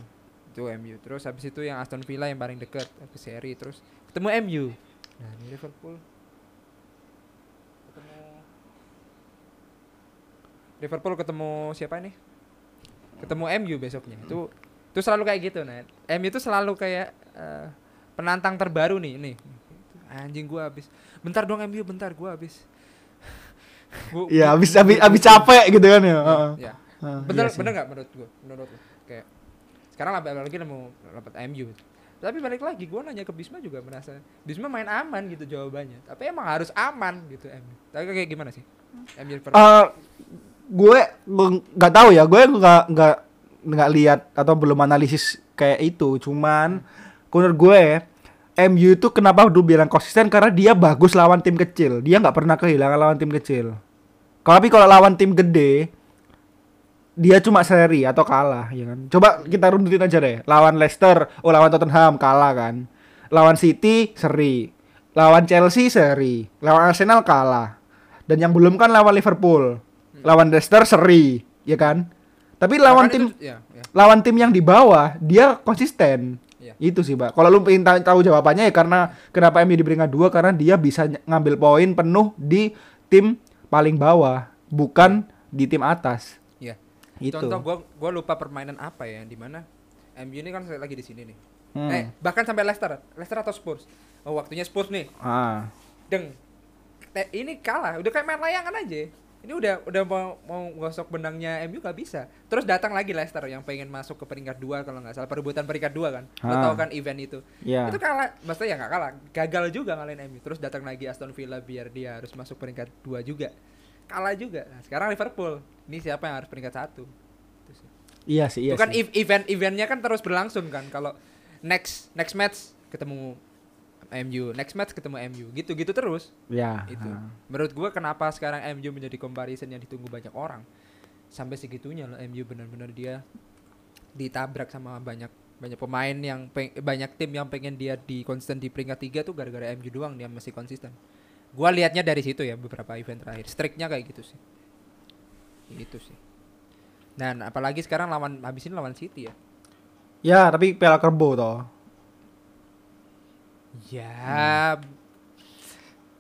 Itu MU terus habis itu yang Aston Villa yang paling dekat ke seri terus ketemu MU nah ini Liverpool. Ketemu Liverpool ketemu siapa nih ketemu MU besoknya. Itu itu selalu kayak gitu nah MU itu selalu kayak eh, penantang terbaru nih nih. Anjing gua habis. Bentar dong MU bentar gua habis Gua- Iya, habis habis habis capek gitu kan ya. Heeh. ya Heeh, bener iya sih. bener nggak menurut gua? Menurut lu? Kayak sekarang lagi lagi mau dapat MU tapi balik lagi gua nanya ke Bisma juga merasa Bisma main aman gitu jawabannya. Tapi emang harus aman gitu MU tapi kayak gimana sih? MU Liverpool Eh, gue gue nggak tahu ya gue nggak nggak nggak lihat atau belum analisis kayak itu. Cuman menurut gue MU itu kenapa dulu bilang konsisten? Karena dia bagus lawan tim kecil. Dia nggak pernah kehilangan lawan tim kecil. Tapi kalau lawan tim gede dia cuma seri atau kalah ya kan? Coba kita runtutin aja deh. Lawan Leicester oh lawan Tottenham kalah kan? Lawan City seri. Lawan Chelsea seri. Lawan Arsenal kalah. Dan yang belum kan lawan Liverpool. Lawan Leicester seri ya kan? Tapi lawan Bahkan tim itu- ya, ya. lawan tim yang di bawah dia konsisten Iya. itu sih pak kalau lu pengen tahu, jawabannya ya karena kenapa MU di peringkat dua karena dia bisa ngambil poin penuh di tim paling bawah bukan di tim atas Iya. itu Contoh gua gua lupa permainan apa ya di mana MU ini kan lagi di sini nih. Hmm. Eh, bahkan sampai Leicester, Leicester atau Spurs. Oh, waktunya Spurs nih. ah Deng. Eh, ini kalah, udah kayak main layangan aja. Ini udah udah mau mau gosok benangnya MU gak bisa. Terus datang lagi Leicester yang pengen masuk ke peringkat dua kalau nggak salah perebutan peringkat dua kan. Lo Ah. tau kan event itu. ya Itu kalah, maksudnya ya nggak kalah, gagal juga ngalahin MU. Terus datang lagi Aston Villa biar dia harus masuk peringkat dua juga. Kalah juga. Nah, sekarang Liverpool. Ini siapa yang harus peringkat satu? Sih. iya sih iya itu kan event-eventnya kan terus berlangsung kan. Kalau next next match ketemu MU, next match ketemu MU, gitu-gitu terus. ya Itu. ah. Menurut gua kenapa sekarang MU menjadi comparison yang ditunggu banyak orang. Sampai segitunya loh MU benar-benar dia ditabrak sama banyak banyak pemain yang peng- banyak tim yang pengen dia di konsisten di peringkat tiga tuh gara-gara MU doang dia masih konsisten. Gua liatnya dari situ ya beberapa event terakhir. Streaknya kayak gitu sih. Itu sih. Dan apalagi sekarang lawan habis ini lawan City ya. ya tapi Piala Kerbo toh Ya.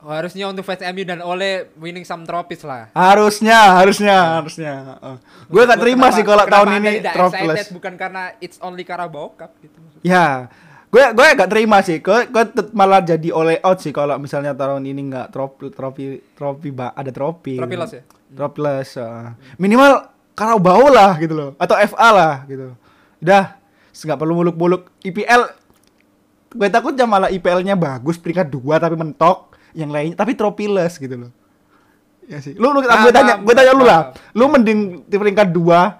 Harusnya untuk fans MU dan Ole winning some trophies lah. harusnya harusnya harusnya Heeh. gue gak terima Kenapa- sih kalau tahun ini excited bukan karena it's only Carabao Cup gitu maksudnya. Ya, gue gue gak terima sih. Gue gue malah jadi oleh out sih kalau misalnya tahun ini nggak trofi trofi trofi ada trofi. Trofi loss ya? Trophless. uh. Minimal Carabao lah gitu loh atau FA lah gitu. Udah, nggak perlu muluk-muluk IPL. Gue takutnya malah IPL-nya bagus peringkat dua tapi mentok yang lainnya tapi tropiless gitu loh. Ya sih. Lu lu gue Paham, tanya, gue tanya lu lah. Lu mending di peringkat dua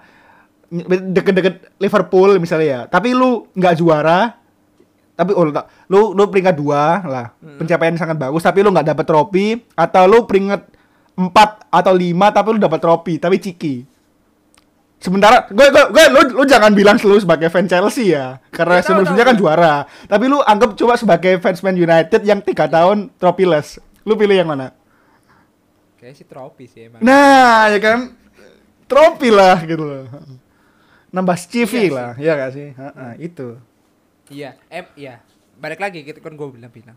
deket-deket Liverpool misalnya ya. Tapi lu nggak juara. Tapi oh, tak- lu lu peringkat dua lah. Pencapaian sangat bagus tapi lu nggak dapet trofi atau lu peringkat empat atau lima tapi lu dapat trofi tapi ciki. Sementara gue gue, gue lu, lu jangan bilang lu sebagai fan Chelsea ya karena Ya, sebelumnya kan juara. Tapi lu anggap coba sebagai fans Man United yang tiga tahun tropiless. Lu pilih yang mana? Kayak sih trofi sih emang. Nah, ya kan trofi lah gitu loh. Nambah CV Iya sih. lah, ya gak sih? Heeh, itu. Iya, em iya. Balik lagi gitu kan gue bilang-bilang.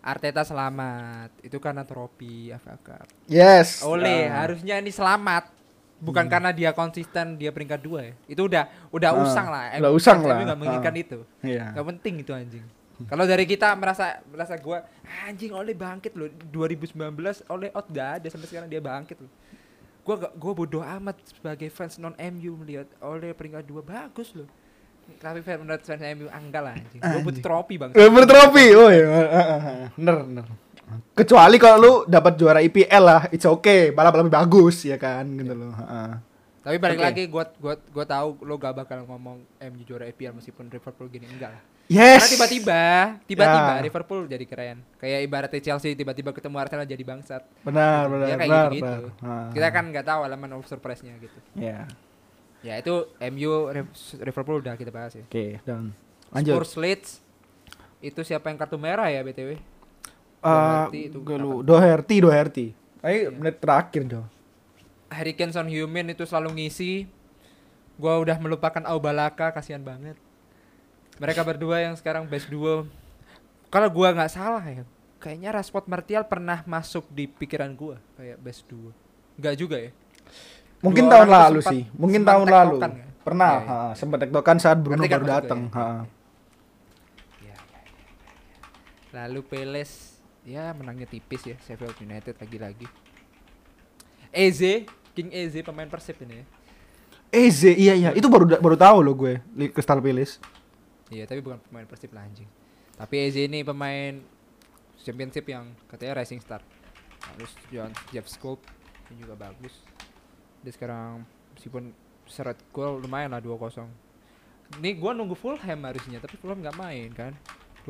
Arteta selamat. Itu karena trofi FA Cup. Yes. Ole Ah. harusnya ini selamat. Bukan karena dia konsisten dia peringkat dua ya. Itu udah udah Ah, usang lah. udah usang lah. nggak menginginkan Ah. itu. Iya. Gak penting itu anjing. Kalau dari kita merasa merasa gua anjing oleh bangkit loh 2019 oleh out gak ada sampai sekarang dia bangkit loh. Gua gak, gua bodoh amat sebagai fans non MU melihat oleh peringkat dua bagus loh. Tapi fans menurut fans MU enggak lah anjing. Gua butuh trofi bang. Eh, bertrofi. Oh iya. Heeh, Bener, bener. Kecuali kalau lu dapat juara IPL lah, it's okay, malah lebih bagus ya kan gitu loh. Heeh. Tapi balik Oke. lagi gua gua gua tahu lo gak bakal ngomong MU juara EPL meskipun Liverpool gini enggak lah. Yes. Karena tiba-tiba, tiba-tiba Ya. Liverpool jadi keren. Kayak ibaratnya Chelsea tiba-tiba ketemu Arsenal jadi bangsat. Benar, Gitu. benar, Ya kayak benar. gitu-gitu. benar. Ah. Kita kan nggak tahu elemen of surprise-nya gitu. Ya. Ya itu MU Liverpool udah kita bahas ya. Oke, dan lanjut. Spurs Leeds itu siapa yang kartu merah ya BTW? Ah, Doherty itu gue lu? Doherty, Doherty. Ayo menit terakhir, Jo. Harry Kane Son Heung-min itu selalu ngisi. Gua udah melupakan Aubalaka, kasihan banget. Mereka berdua yang sekarang best duo. Kalau gua nggak salah ya, kayaknya Rashford Martial pernah masuk di pikiran gua kayak best duo. Enggak juga ya? Mungkin Dua tahun lalu sih. Mungkin tahun lalu. ya? Pernah, Iya, iya. ha, sempat tektokan saat Bruno kan baru datang. ya? Iya, iya, iya. Lalu Peles ya menangnya tipis ya Sheffield United lagi-lagi. Eze, King Eze pemain Persib ini ya. Eze, iya iya, itu baru baru tahu loh gue, Crystal Palace. Iya, tapi bukan pemain Persib lah anjing. Tapi Eze ini pemain championship yang katanya rising star. Terus John Jeff Scope ini juga bagus. Dia sekarang meskipun seret gol lumayan lah 2-0. Ini gua nunggu Fulham harusnya, tapi Fulham nggak main kan.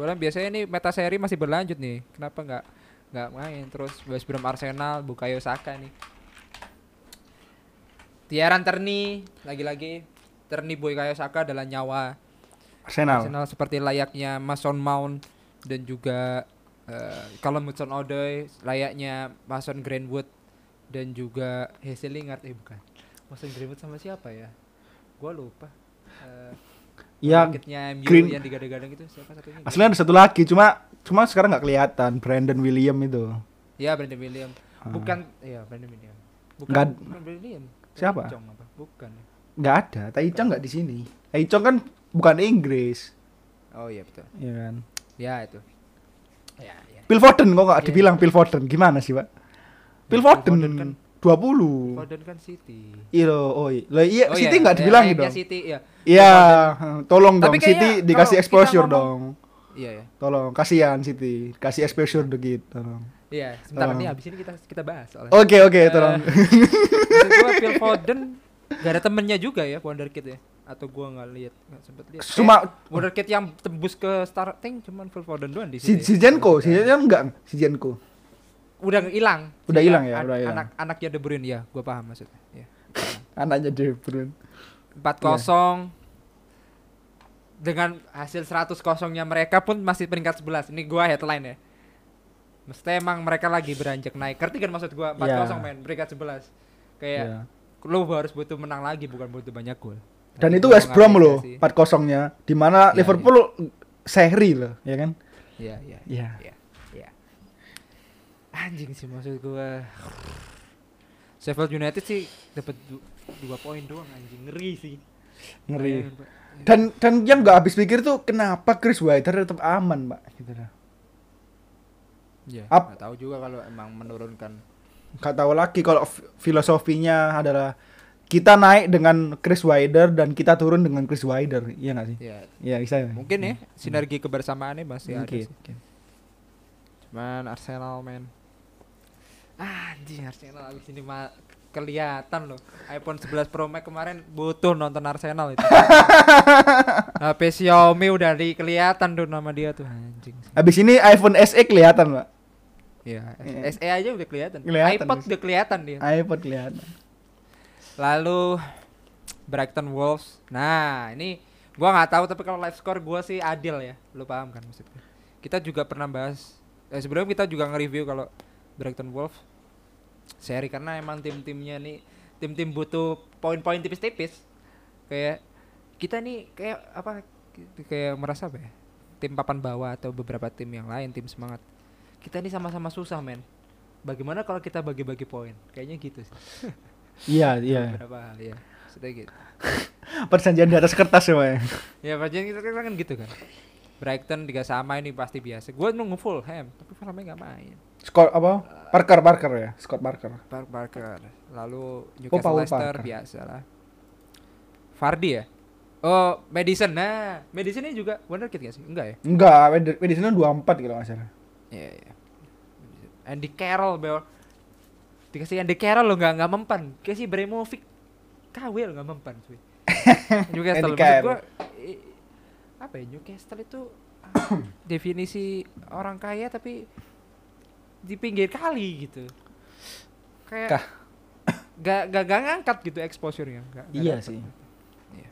Fulham biasanya nih meta seri masih berlanjut nih. Kenapa nggak nggak main? Terus West Brom Arsenal, Bukayo Saka nih. Tiaran Terni lagi-lagi Terni Bukayo Saka adalah nyawa Arsenal. Arsenal seperti layaknya Mason Mount dan juga uh, Callum Hudson-Odoi layaknya Mason Greenwood dan juga Hazel Lingard eh bukan Mason Greenwood sama siapa ya gua lupa uh, Ya, MU Green- yang digadang-gadang itu siapa satunya aslinya ada satu lagi, cuma cuma sekarang nggak kelihatan. Brandon William itu. ya Brandon William Ah. bukan ya Brandon William bukan Nggak- Brandon William Siapa? Chong apa bukan ya. Nggak ada. Taichung nggak di sini. Taichung kan bukan Inggris, oh iya betul ya kan. ya itu ya ya Phil Foden kok nggak Iya. dibilang Phil Foden gimana sih, Pak? Phil Phil Foden, Foden kan- 20. Foden kan City Iya, oh iya. Lah iya, Oh City iya, nggak ya, dibilang layaknya dong. City ya Iya, tolong Tapi dong City dikasih exposure ngomong- dong. iya ya Tolong, kasihan City, kasih exposure dikit, tolong. Iya, sebentar Tolong. nih habis ini kita kita bahas soalnya. Oke, oke, Eh, tolong. Gua Phil Foden gak ada temennya juga ya Wonderkid ya atau gua nggak lihat nggak sempet lihat Cuma Kayak Wonderkid yang tembus ke starting cuman Phil Foden doang di si, sini si Jenko, si Jenko enggak, si Jenko. Udah hilang Udah hilang ya, an- udah hilang. anak anaknya De Bruyne ya gua paham maksudnya ya Anaknya De Bruyne. 4-0 dengan hasil 100 kosongnya mereka pun masih peringkat 11 ini gua headline ya Mesti emang mereka lagi beranjak naik. Ngerti kan maksud gua 4-0 Iya. men, peringkat 11. Kayak Iya. lu harus butuh menang lagi bukan butuh banyak gol. Dan itu West Brom loh, mengapresiasi. 4-0-nya. Di mana Iya, Liverpool seri loh, ya kan? Iya, iya. Iya. Iya. Iya. Anjing sih maksud gua. Sheffield United sih dapat du- dua poin doang anjing ngeri sih. Ngeri. Pak. Dan dan yang nggak habis pikir tuh kenapa Chris Wilder tetap aman, Pak? Gitu lah. Iya. Ap- nggak tahu juga kalau emang menurunkan. Gak tahu lagi kalau fi- filosofinya adalah kita naik dengan Chris Wilder dan kita turun dengan Chris Wilder, iya nggak sih? Ya, Iya bisa. ya? mungkin ya sinergi kebersamaannya masih ada Mungkin. sih. Cuman Arsenal men. Ah, anjing Arsenal abis ini mah kelihatan loh. iPhone 11 Pro Max kemarin butuh nonton Arsenal itu. HP Xiaomi udah di kelihatan tuh nama dia tuh anjing. Habis ini iPhone SE kelihatan, Pak. Iya, Iya. SE aja udah kelihatan. Kelihatan, iPod udah kelihatan dia. iPhone kelihatan. Lalu Brighton Wolves. Nah, ini gua nggak tahu tapi kalau live score gua sih adil ya. Lu paham kan maksudnya? Kita juga pernah bahas eh, sebelum kita juga nge-review kalau Brighton Wolves seri karena emang tim-timnya nih tim-tim butuh poin-poin tipis-tipis. Kayak kita nih kayak apa kayak merasa apa ya? Tim papan bawah atau beberapa tim yang lain tim semangat. Kita nih sama-sama susah, men. Bagaimana kalau kita bagi-bagi poin? Kayaknya gitu sih. Iya, iya. Beberapa hal ya. Sudah gitu. Perjanjian di atas kertas ya, Pak. ya? Ya perjanjian kita kan gitu kan. Brighton tiga sama ini pasti biasa. Gue nunggu Fulham, tapi Fulhamnya nggak main. Scott apa? Parker Parker ya, Scott Parker. Park Barker. Lalu Newcastle Paul Leicester Parker. biasa lah. Fardi ya? Oh, Madison. Nah, Madison ini juga wonderkid gak sih? Enggak ya? Enggak, Madison 24 kalau nggak salah. Iya, iya. Andy Carroll, Bel. Dikasih Andy Carroll lo nggak nggak mempan. Kasih Bremovic KW lo nggak mempan, cuy. Newcastle Andy maksud Carroll. Apa ya Newcastle itu ah, definisi orang kaya tapi di pinggir kali gitu. Kayak Kah? gak, gak, gak ngangkat gitu exposure-nya. Gak, gak Iya dapet sih. gitu. Iya.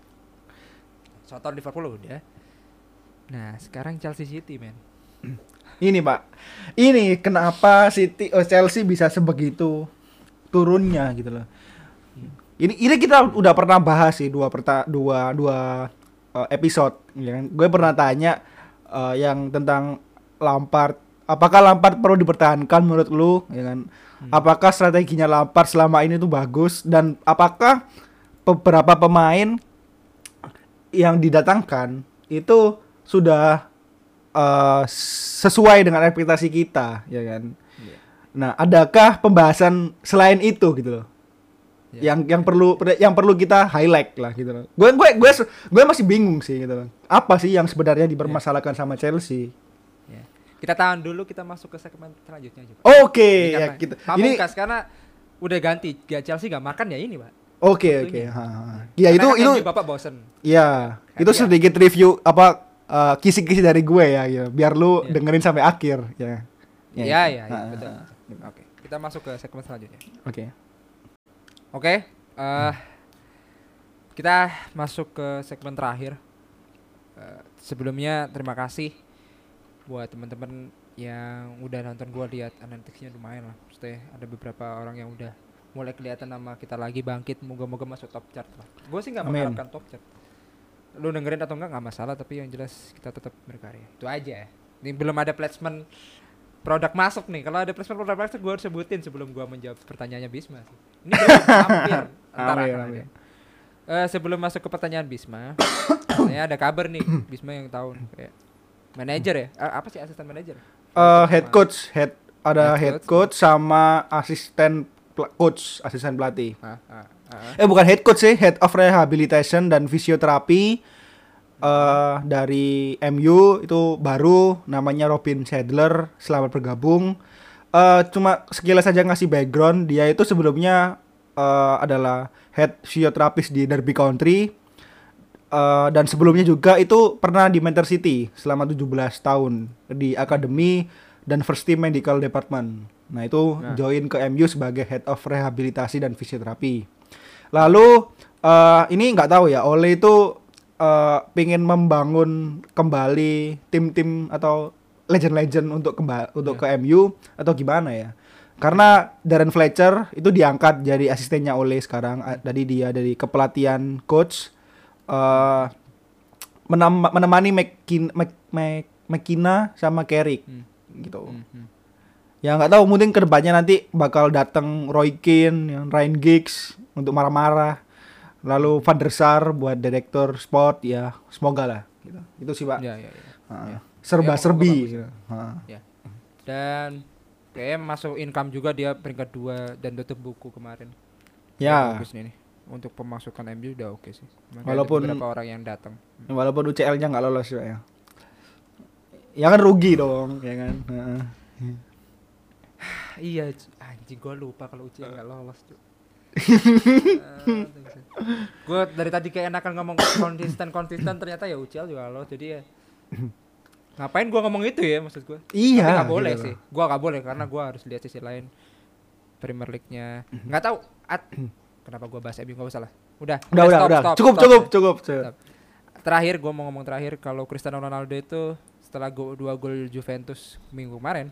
Soton Liverpool udah. Nah, sekarang Chelsea City, men. Ini Pak, ini kenapa City oh, Chelsea bisa sebegitu turunnya gitu loh. Ini ini kita udah pernah bahas sih dua perta dua dua eh, episode ya kan. Gue pernah tanya eh, yang tentang Lampard apakah Lampard perlu dipertahankan menurut lu ya kan? Apakah strateginya Lampard selama ini tuh bagus dan apakah beberapa pemain yang didatangkan itu sudah eh, sesuai dengan ekspektasi kita ya kan? Iya. Nah, adakah pembahasan selain itu gitu loh? Iya. Yang yang perlu yang perlu kita highlight lah gitu loh. Gue gue gue gue masih bingung sih gitu loh. Apa sih yang sebenarnya dipermasalahkan sama Chelsea? Ya. Kita tahan dulu kita masuk ke segmen selanjutnya juga. Oke, Ini ya kita. Ini Pamungkas karena udah ganti gak Chelsea gak makan ya ini pak oke oke. ha, ha. Ya itu kan itu bapak bosen ya, itu Iya. sedikit review apa eh, kisi-kisi dari gue ya gitu. Biar lu Iya. dengerin sampai akhir ya. ya ya, ya, betul oke kita masuk ke segmen selanjutnya Oke. Oke eh kita masuk ke segmen terakhir. Eh, sebelumnya terima kasih buat teman-teman yang udah nonton gua lihat analitiknya lumayan lah. Maksudnya ada beberapa orang yang udah mulai kelihatan nama kita lagi bangkit. Moga-moga masuk top chart lah. Gue sih nggak mengharapkan top chart. Lu dengerin atau enggak nggak masalah tapi yang jelas kita tetap berkarya. Itu aja ya. Ini belum ada placement produk masuk nih kalau ada placement produk masuk gue harus sebutin sebelum gua menjawab pertanyaannya Bisma sih. ini hampir antara Amin, akan amin. ada. Eh, sebelum masuk ke pertanyaan Bisma saya ada kabar nih Bisma yang tahu nih, kayak manajer ya Eh, apa sih asisten manajer Eh, head coach, head ada Head head coach sama asisten coach, asisten pelatih. ah, ah, ah. Eh bukan head coach sih, head of rehabilitation dan fisioterapi eh dari MU itu baru namanya Robin Sadler, selamat bergabung. eh cuma sekilas saja ngasih background, dia itu sebelumnya eh adalah head fisioterapis di Derby County. Eh, dan sebelumnya juga itu pernah di Manchester City selama 17 tahun di akademi dan first team medical department. Nah, itu Nah. join ke MU sebagai head of rehabilitasi dan fisioterapi. Lalu eh ini nggak tahu ya, Ole itu eh pingin membangun kembali tim-tim atau legend-legend untuk kembali untuk ke MU atau gimana ya? Karena Darren Fletcher itu diangkat jadi asistennya Ole sekarang. Tadi dia dari kepelatihan coach eh menam- menemani McKin Mc, Mc, sama Carrick Hmm. gitu. Hmm, hmm. Ya nggak tahu mungkin ke depannya nanti bakal datang Roy Keane, yang Ryan Giggs untuk marah-marah. Lalu Van der Sar buat direktur sport ya semoga lah. Gitu. Itu sih pak. ya ya ya Ha. Ya. Serba-serbi. Ya, gitu. Ha. dan kayak masuk income juga dia peringkat dua dan tutup buku kemarin Ya bagus nih nih. untuk pemasukan MU udah oke sih ada Walaupun- beberapa orang yang datang walaupun UCL-nya nggak lolos Pak, ya. Ya kan rugi dong, ya kan. Iya anjing gue lupa kalau UCL nggak lolos tuh gue dari tadi kayak enakan ngomong konsisten konsisten ternyata ya UCL juga lolos jadi ya ngapain gue ngomong itu ya maksud gue Iya. Tapi nggak boleh gitu sih. Gua nggak boleh karena gua harus lihat sisi lain Premier League-nya. Nggak tahu at, kenapa gua bahas MU nggak usah lah. Udah. Udah, udah, stop, udah. stop, cukup, stop. cukup, cukup, cukup. Stop. Terakhir gua mau ngomong terakhir kalau Cristiano Ronaldo itu setelah go, dua gol Juventus minggu kemarin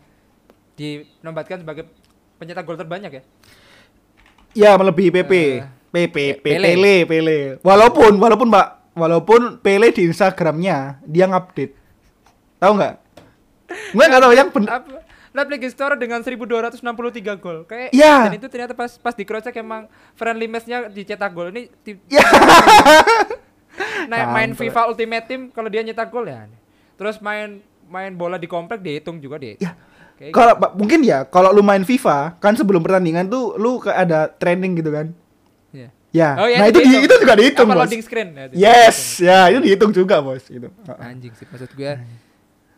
dinobatkan sebagai pencetak gol terbanyak ya. Ya melebihi PP. Eh, PP, Pele. Pele, Pele. Walaupun, walaupun Mbak, walaupun Pele di Instagramnya dia ngupdate. Tahu nggak? Gue nggak tahu yang ben- Apa? Leipzig Store dengan 1263 gol. Kayak Iya. dan itu ternyata pas pas di cross check emang friendly match-nya dicetak gol. Ini tim Ya. nah, main. FIFA Ultimate Team kalau dia nyetak gol ya. Terus main main bola di komplek dihitung juga dia. Ya, Kayak Kalau Pak, mungkin ya, kalau lu main FIFA, kan sebelum pertandingan tuh lu ada training gitu kan. Ya. Oh, iya, nah itu di- dihitung. itu juga dihitung, Apa Bos. loading screen ya, itu Yes, dihitung. ya itu dihitung juga, Bos, gitu. Anjing sih maksud gue.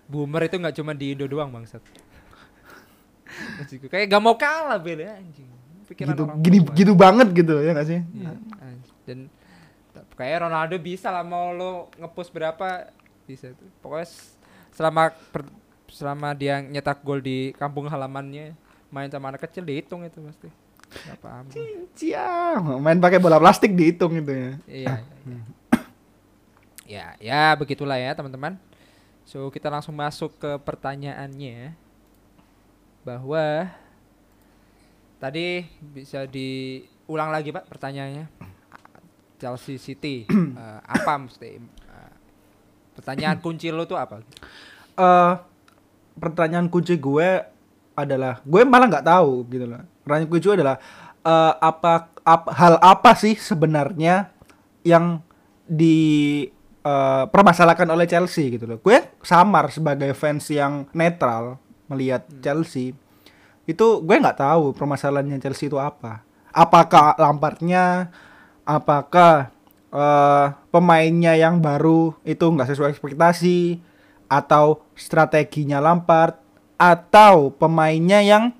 Boomer itu nggak cuma di Indo doang bangsat. Maksud gue, kayak gak mau kalah Bel ya anjing. Pikiran Gitu orang gini tua. gitu banget gitu ya nggak sih? Iya, anjing. Dan kayak Ronaldo bisa lah mau lo ngepost berapa bisa tuh. Pokoknya selama per- selama dia nyetak gol di kampung halamannya main sama anak kecil dihitung itu pasti. Gak paham. Cia, main pakai bola plastik dihitung gitu ya. Iya, iya. Ya, ya begitulah ya teman-teman. So kita langsung masuk ke pertanyaannya bahwa tadi bisa di ulang lagi pak pertanyaannya Chelsea City eh, apa mesti eh, pertanyaan kunci lo tuh apa eh pertanyaan kunci gue adalah gue malah nggak tahu gitu loh. Pertanyaan gue adalah eh, apa, apa hal apa sih sebenarnya yang di eh, permasalahkan oleh Chelsea gitu loh. Gue samar sebagai fans yang netral melihat Chelsea itu gue nggak tahu permasalahannya Chelsea itu apa. Apakah Lampardnya, apakah eh, pemainnya yang baru itu nggak sesuai ekspektasi, atau strateginya Lampard atau pemainnya yang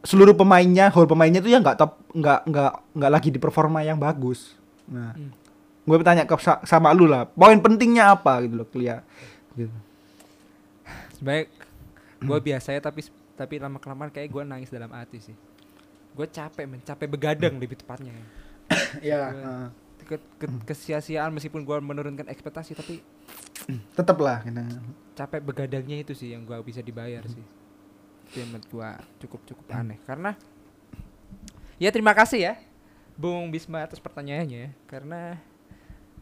seluruh pemainnya whole pemainnya itu ya nggak top nggak nggak nggak lagi di performa yang bagus. Nah Hmm. gue bertanya ke sa- sama lu lah poin pentingnya apa gitu loh Clia gitu. sebaik gue biasanya tapi tapi lama kelamaan kayak gue nangis dalam hati sih. Gue capek men capek begadang lebih tepatnya. Ya ke, ke- kesia-siaan meskipun gue menurunkan ekspektasi tapi tetap lah gitu. capek begadangnya itu sih yang gua bisa dibayar sih. Itu yang menurut gua cukup cukup aneh. Karena ya terima kasih ya Bung Bisma atas pertanyaannya karena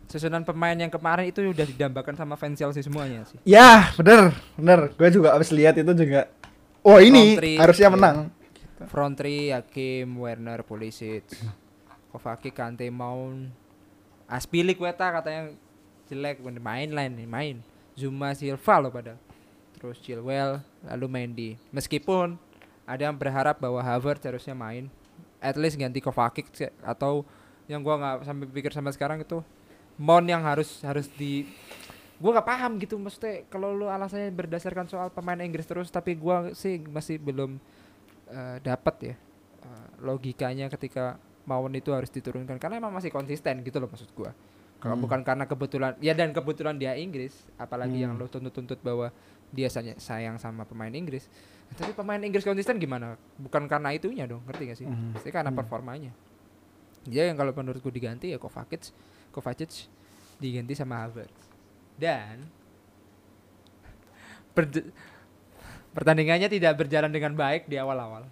susunan pemain yang kemarin itu udah didambakan sama fans Chelsea semuanya sih. Ya bener bener. Gue juga habis lihat itu juga. Oh ini three, harusnya menang. Front three Hakim Werner Pulisic Kovacic Kante Mount Aspilik Weta katanya jelek bener main lain main. Zuma Silva loh padahal. Terus Chilwell lalu Mendy. Meskipun ada yang berharap bahwa Havertz harusnya main at least ganti Kovacic atau yang gua nggak sampai pikir sampai sekarang itu Mon yang harus harus di gua nggak paham gitu maksudnya kalau lu alasannya berdasarkan soal pemain Inggris terus tapi gua sih masih belum eh, dapat ya eh, logikanya ketika Mawon itu harus diturunkan karena emang masih konsisten gitu loh maksud gua kalau Hmm. bukan karena kebetulan ya dan kebetulan dia Inggris apalagi yang Hmm. lo tuntut-tuntut bahwa dia sayang sama pemain Inggris tapi pemain Inggris konsisten gimana bukan karena itunya dong ngerti gak sih Hmm. pasti karena Hmm. performanya dia yang kalau menurutku diganti ya Kovacic Kovacic diganti sama Havertz dan pertandingannya tidak berjalan dengan baik di awal-awal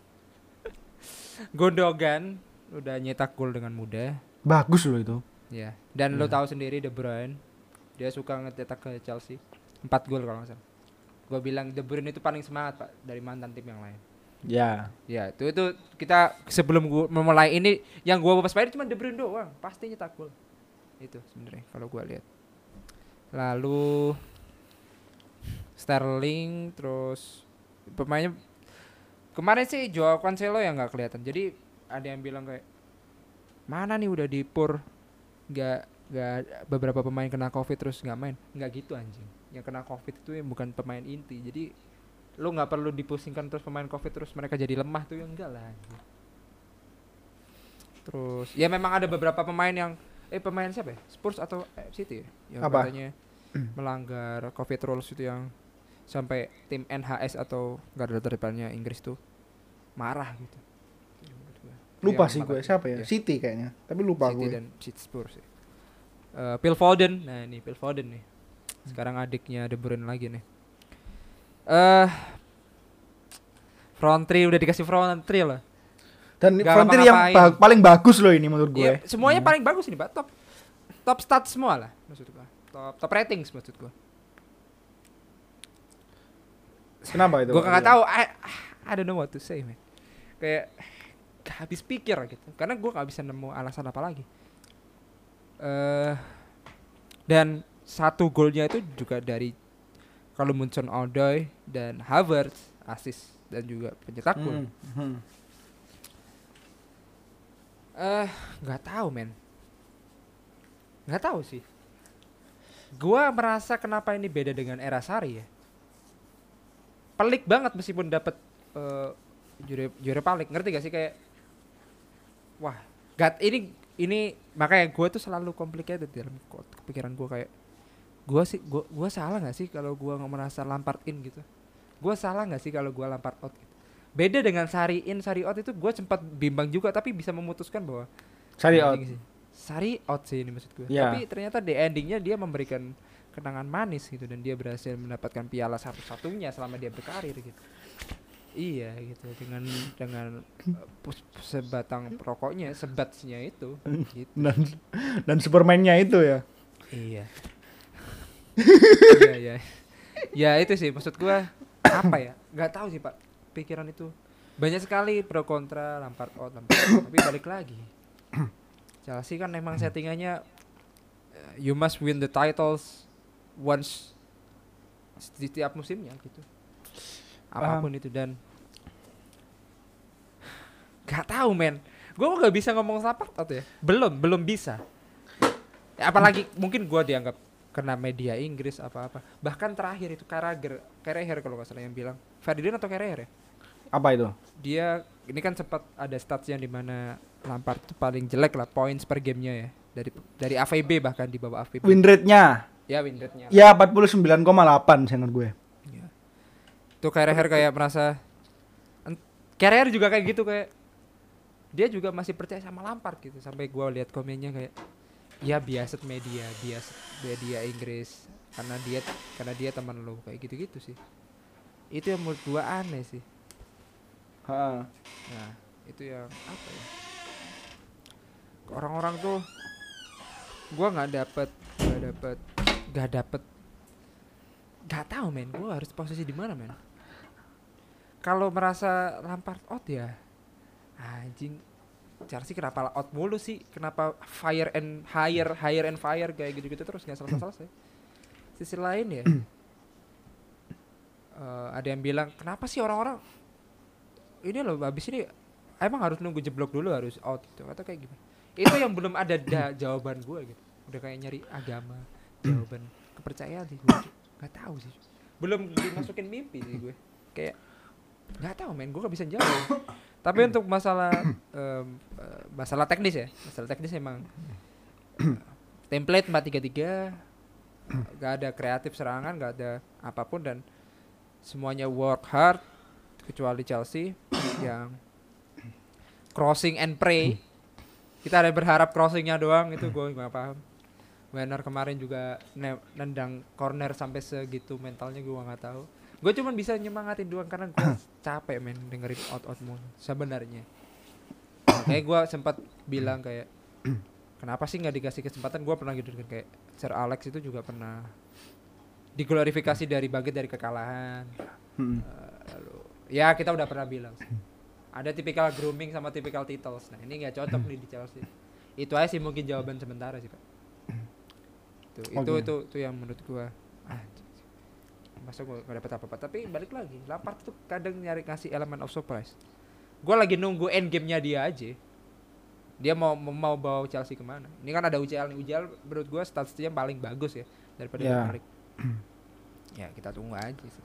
Gundogan udah nyetak gol dengan mudah. Bagus loh itu. Ya dan lo Iya. tahu sendiri De Bruyne dia suka ngecetak ke Chelsea. Empat gol kalau nggak salah. Gue bilang De Bruyne itu paling semangat pak dari mantan tim yang lain. Ya. Ya itu itu kita sebelum gua memulai ini yang gua waspadai cuma De Bruyne doang. Pasti nyetak gol. Itu sebenarnya kalau gua lihat. Lalu Sterling terus pemainnya kemarin sih Joao Cancelo yang nggak kelihatan. Jadi ada yang bilang kayak mana nih udah dipur nggak nggak beberapa pemain kena covid terus nggak main. Nggak gitu anjing. Yang kena covid itu yang bukan pemain inti. Jadi lu nggak perlu dipusingkan terus pemain covid terus mereka jadi lemah tuh ya enggak lah anjing. terus ya memang ada beberapa pemain yang eh pemain siapa ya? Spurs atau eh, City ya? Yang Apa? katanya melanggar covid rules itu yang sampai tim NHS atau garda terdepannya Inggris tuh marah gitu lupa Yang sih gue siapa ya Iya. City kayaknya tapi lupa City gue dan City Spurs ya. Eh, Phil Foden, nah ini Phil Foden nih. Sekarang adiknya De Bruyne lagi nih. Eh front three udah dikasih front three lah. dan Nggak frontier yang ba- paling bagus loh ini menurut gue Iya, semuanya Hmm. paling bagus ini, Pak. Top top stats semua lah maksud gua. Top top ratings maksud gua. kenapa itu Gua nggak tahu I, I don't know what to say, man. Kayak gak habis pikir gitu. Karena gua nggak bisa nemu alasan apa lagi. Eh dan satu golnya itu juga dari kalau Munson Odoi dan Havertz assist dan juga pencetak gol. Hmm, hmm. Eh, nggak tahu men. Nggak tahu sih. Gua merasa kenapa ini beda dengan era Sari ya. Pelik banget meskipun dapat eh juara juara paling ngerti gak sih kayak wah gat ini ini makanya gua tuh selalu complicated dalam kepikiran gua kayak gua sih gua gua salah nggak sih kalau gua nggak merasa Lampard in gitu gua salah nggak sih kalau gua Lampard out gitu beda dengan Sari in Sari out itu gua sempat bimbang juga tapi bisa memutuskan bahwa Sari out sih. Sari out sih ini maksud gue. Ya. Tapi ternyata di endingnya dia memberikan kenangan manis gitu dan dia berhasil mendapatkan piala satu-satunya selama dia berkarir gitu. Iya gitu. Dengan dengan pus- sebatang rokoknya sebatsnya itu. Gitu. Dan dan Superman-nya itu ya. iya. Iya iya. Ya itu sih. Maksud gua apa ya? Nggak tahu sih pak pikiran itu. Banyak sekali pro kontra Lampard out Lampard out, tapi balik lagi. Chelsea kan emang settingannya eh, you must win the titles once di setiap musimnya gitu apa pun itu dan nggak tahu men. Gue nggak bisa ngomong Lampard out ya? Belum belum bisa. Ya, apalagi mungkin gua dianggap kena media Inggris apa-apa bahkan terakhir itu Carragher Carragher kalau nggak salah yang bilang. Ferdinand atau Carragher ya? Apa itu? dia ini kan sempat ada statsnya di mana Lampard itu paling jelek lah points per gamenya ya. Dari dari AVB bahkan di bawah AVB Win rate-nya. ya win rate-nya. Ya 49,8 seingat gue. Tuh Carragher kayak merasa Carragher juga kayak gitu kayak dia juga masih percaya sama Lampard gitu sampai gua lihat komennya kayak ya biasa media biasa media Inggris karena dia karena dia teman lo kayak gitu-gitu sih. Itu yang menurut gua aneh sih. Ha. nah itu yang apa ya? Orang-orang tuh gua nggak dapet nggak dapet nggak dapet nggak tahu men. Gua harus posisi di mana men kalau merasa Lampard out ya anjing Chelsea kenapa out mulu sih? Kenapa fire and hire hire and fire kayak gitu-gitu terus? Nggak selesai selesai sisi lain ya eh, ada yang bilang kenapa sih orang-orang ini loh habis ini emang harus nunggu jeblok dulu harus out gitu atau kayak gimana? Itu yang belum ada da- jawaban gue gitu. Udah kayak nyari agama jawaban kepercayaan sih gue nggak tahu sih. Belum dimasukin mimpi sih gue kayak nggak tahu men. Gue gak bisa jawab. Tapi untuk masalah eh, masalah teknis ya. Masalah teknis emang eh, template 433 gak ada kreatif serangan gak ada apa pun dan semuanya work hard kecuali Chelsea yang crossing and pray. Kita ada berharap crossingnya doang itu gue nggak paham. Werner kemarin juga ne- nendang corner sampai segitu mentalnya gue nggak tahu gue cuma bisa nyemangatin doang karena gue capek men dengerin out out mulu sebenarnya. Kayak gue sempat bilang kayak kenapa sih nggak dikasih kesempatan? Gue pernah gitu kan kayak Sir Alex itu juga pernah diglorifikasi dari bangkit dari kekalahan. Hmm. lalu ya kita udah pernah bilang sih. ada tipikal grooming sama tipikal titles nah ini nggak cocok nih di Chelsea. Itu aja sih mungkin jawaban sementara sih pak. Itu itu itu itu yang menurut gua. Ah, masa gua gak dapet apa-apa. Tapi balik lagi Lampard tuh kadang nyari ngasih elemen of surprise. Gua lagi nunggu end game-nya dia aja. Dia mau mau bawa Chelsea ke mana? Ini kan ada UCL nih. UCL menurut gua statistiknya paling bagus ya daripada Ya. Premier League. ya kita tunggu aja sih.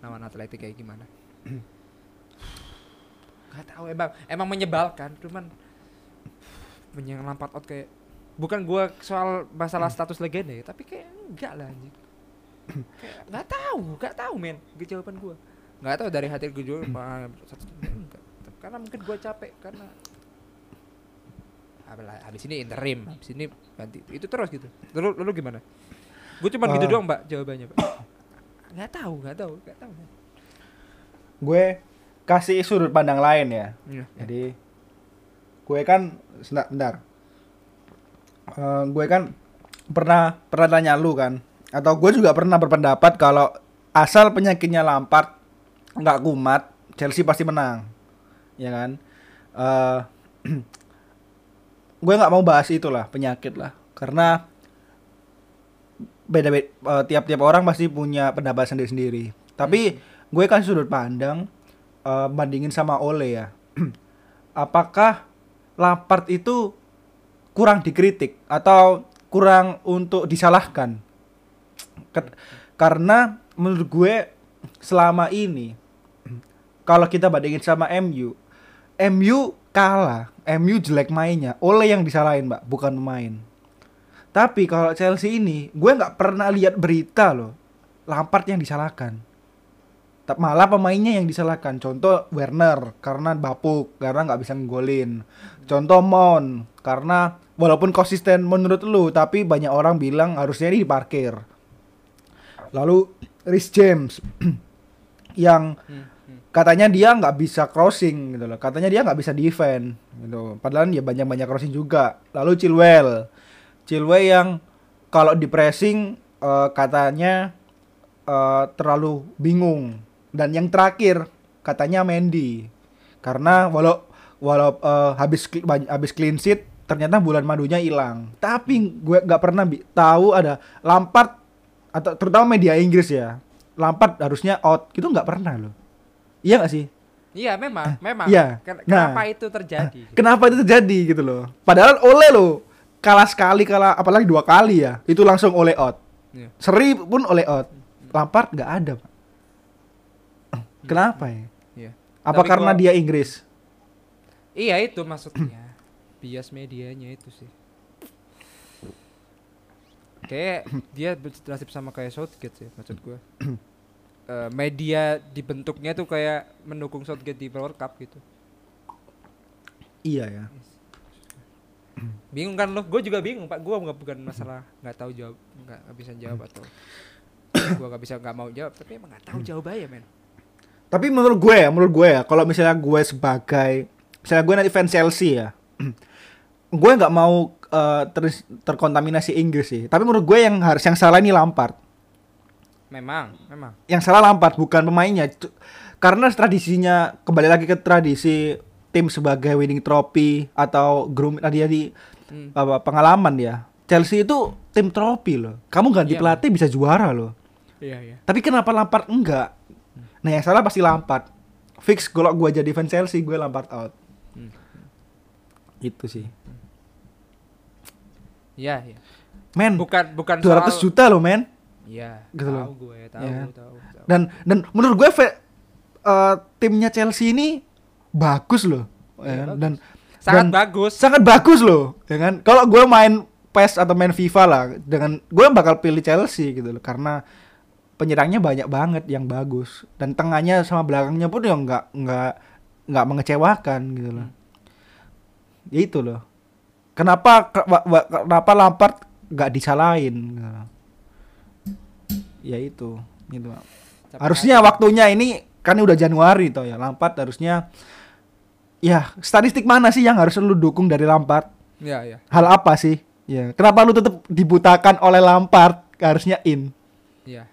Lawan Atletik kayak gimana? Gak tahu emang emang menyebalkan cuman menyang Lampard out kayak bukan gua soal masalah status legenda ya tapi kayak enggak lah anjing nggak tahu nggak tahu men Gitu jawaban gua nggak tahu dari hati gue juga karena mungkin gua capek karena habis ini interim habis ini ganti itu terus gitu lalu lalu gimana gue cuma gitu Ah. doang mbak jawabannya pak nggak tahu nggak tahu nggak tahu Gue kasih sudut pandang lain ya. Iya. Jadi gue kan sebentar, bentar. Eh, gue kan pernah pernah tanya lu kan atau gue juga pernah berpendapat kalau asal penyakitnya Lampard nggak kumat Chelsea pasti menang. Ya kan? Eh, gue nggak mau bahas itulah penyakit lah. Karena beda beda tiap-tiap orang pasti punya pendapat sendiri-sendiri. Tapi gue kan sudut pandang eh, bandingin sama Ole ya. Apakah Lampard itu kurang dikritik atau kurang untuk disalahkan karena menurut gue selama ini kalau kita bandingin sama MU MU kalah MU jelek mainnya. Oleh yang disalahin mbak bukan pemain tapi kalau Chelsea ini gue nggak pernah lihat berita loh Lampard yang disalahkan. Ta- malah pemainnya yang disalahkan. Contoh Werner karena bapuk karena nggak bisa nggolin contoh Mon karena walaupun konsisten menurut lu tapi banyak orang bilang harusnya ini diparkir lalu Rhys James yang Hmm, hmm. katanya dia nggak bisa crossing gitu loh. Katanya dia nggak bisa defend gitu. Padahal dia banyak-banyak crossing juga. Lalu Chilwell. Chilwell yang kalau di pressing eh, katanya eh, terlalu bingung. Dan yang terakhir katanya Mendy. Karena walau walau eh, habis habis clean sheet ternyata bulan madunya hilang. Tapi gue nggak pernah tahu ada Lampard atau terutama media Inggris ya. Lampard harusnya out. Itu nggak pernah loh. Iya gak sih? Iya memang, memang. iya. Ken- Nah. Kenapa itu terjadi? Kenapa itu terjadi gitu loh? Padahal oleh loh kalah sekali kalah apalagi dua kali ya itu langsung oleh out. Iya. Seri pun oleh out. Lampard nggak ada pak. Kenapa ya? Iya. Apa Tapi karena gua- dia Inggris? Iya itu maksudnya. Bias medianya itu sih. Kayak dia bernasib sama kayak Southgate sih maksud gue. Eh, media dibentuknya tuh kayak mendukung Southgate di World Cup gitu. Iya ya. Bingung kan lo? Gue juga bingung pak. Gue nggak bukan masalah nggak tahu jawab, nggak nggak bisa jawab atau gue nggak bisa nggak mau jawab. Tapi emang nggak tahu jawabannya men. Tapi menurut gue ya, menurut gue ya, kalau misalnya gue sebagai, misalnya gue nanti fans Chelsea ya, gue nggak mau eh, ter- terkontaminasi Inggris sih. Tapi menurut gue yang harus yang salah ini Lampard. Memang, memang. Yang salah Lampard bukan pemainnya. Karena tradisinya kembali lagi ke tradisi tim sebagai winning trophy atau groom tadi di Hmm. apa pengalaman ya. Chelsea itu tim trofi loh. Kamu ganti Iya, pelatih bisa juara loh. Iya iya. Tapi kenapa Lampard enggak? Nah yang salah pasti Lampard. Fix kalau gua jadi fans Chelsea gue Lampard out. Hmm. Itu sih. Iya iya. Men, Bukan bukan 200 soal- juta loh men. Iya. Gitu loh. tahu gue, tahu, Iya. tahu, tahu. Dan dan menurut gue eh, timnya Chelsea ini bagus loh. Ya kan? bagus. Dan Sangat dan bagus. sangat bagus loh, ya kan? Kalau gue main PES atau main FIFA lah, dengan gue bakal pilih Chelsea gitu loh, karena penyerangnya banyak banget yang bagus dan tengahnya sama belakangnya pun yang nggak nggak nggak mengecewakan gitu loh. Ya itu loh. Kenapa kenapa Lampard nggak disalahin? Ya itu, gitu. Tapi Harusnya waktunya ini kan udah Januari toh ya. Lampard harusnya ya statistik mana sih yang harus lu dukung dari Lampard? Iya iya. Hal apa sih? Ya, kenapa lu tetap dibutakan oleh Lampard? Harusnya in. Iya.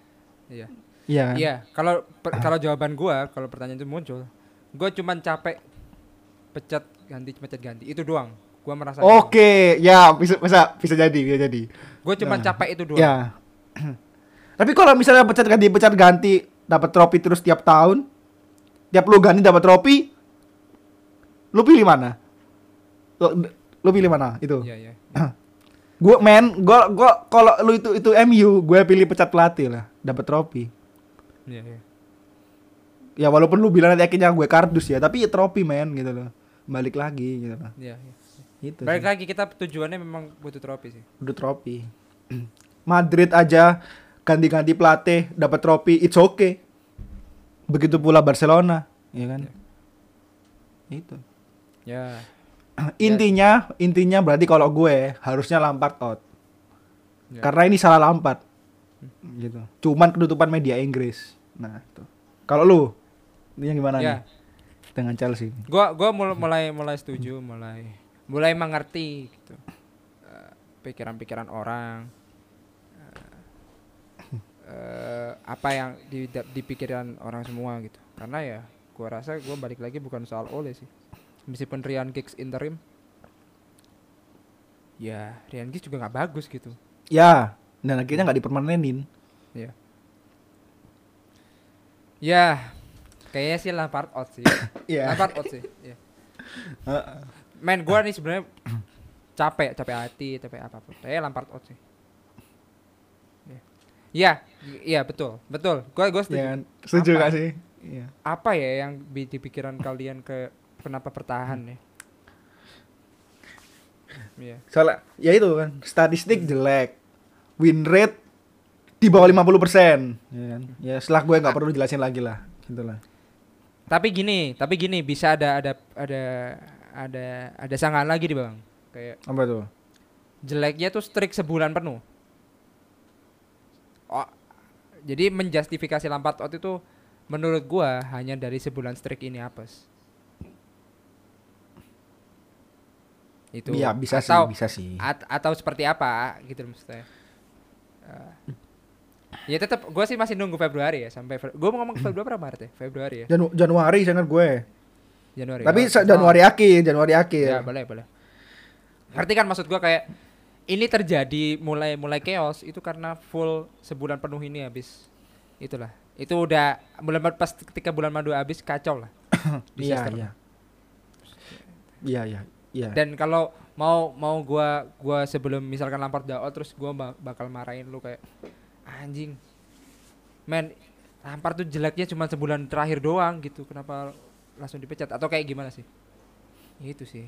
Iya. Iya kan? Iya, kalau kalau jawaban gua kalau pertanyaan itu muncul, gua cuman capek pecat ganti pecat ganti itu doang. Gua merasa gitu. Oke, ya bisa bisa bisa jadi, bisa jadi. Gua cuman Nah, capek itu doang. Ya. Tapi kalau misalnya pecat ganti pecat ganti dapat trofi terus tiap tahun, tiap lu ganti dapat trofi, lu pilih mana? Lu, lu pilih mana itu? Iya, iya. Gue men, gua gua kalau lu itu itu MU, gue pilih pecat pelatih lah, dapat trofi. Iya, iya. Ya walaupun lu bilang nanti akhirnya gue kardus ya, tapi ya trofi men gitu loh. Balik lagi gitu loh. Iya, iya. Balik sih. lagi kita tujuannya memang butuh trofi sih. Udah trofi. Madrid aja ganti-ganti pelatih dapat trofi, it's okay. Begitu pula Barcelona, ya kan? Itu. Ya. Intinya, intinya berarti kalau gue harusnya Lampard out. Ya. Karena ini salah Lampard. Gitu. Cuman ketutupan media Inggris. Nah, itu. Kalau lu, ini gimana Ya. nih dengan Chelsea? Gua gua mul- mulai mulai setuju, mulai mulai mengerti gitu. Eh, pikiran-pikiran orang eh, eh, apa yang di di pikiran orang semua gitu. Karena ya gua rasa gua balik lagi bukan soal Ole sih. Meskipun Ryan Giggs interim ya Ryan Giggs juga nggak bagus gitu. Ya, dan akhirnya nggak dipermanenin. Ya. Ya, kayaknya sih Lampard out sih. Iya. Lampard out sih. Ya. Men gua nih sebenarnya capek, capek hati, capek apa pun. Tapi Lampard out sih. Ya. Iya, iya betul, betul. Gua gua setuju. Ya? Setuju Apa? gak sih? Iya. Apa ya yang di pikiran kalian ke kenapa bertahan ya? Iya. Soalnya ya itu kan statistik jelek. Win rate di bawah 50%, ya kan. Ya setelah gue nggak perlu jelasin lagi lah, gitu lah. Tapi gini, tapi gini bisa ada ada ada ada ada sangkaan lagi di bang. Kayak Apa tuh? jeleknya tuh strik sebulan penuh. Oh, jadi menjustifikasi Lampard out itu menurut gua hanya dari sebulan streak ini apes. Itu Iya, bisa atau, sih, bisa sih. at- atau seperti apa gitu maksudnya. Eh, ya tetap gua sih masih nunggu Februari ya sampai Fe- gua mau ngomong Februari apa Maret ya? Februari ya. Janu- Januari sangat gue. Januari. Tapi Oh, oh. Januari akhir, Januari akhir. Ya, boleh, boleh. Ngerti kan maksud gua kayak ini terjadi mulai mulai chaos itu karena full sebulan penuh ini habis. Itulah. Itu udah bulan pas ketika bulan madu habis kacau lah. Iya, iya. Iya, iya. Iya. Dan kalau mau mau gua gua sebelum misalkan Lampard udah out terus gua ba- bakal marahin lu kayak anjing. Men, Lampard tuh jeleknya cuma sebulan terakhir doang gitu. Kenapa langsung dipecat atau kayak gimana sih? Itu sih.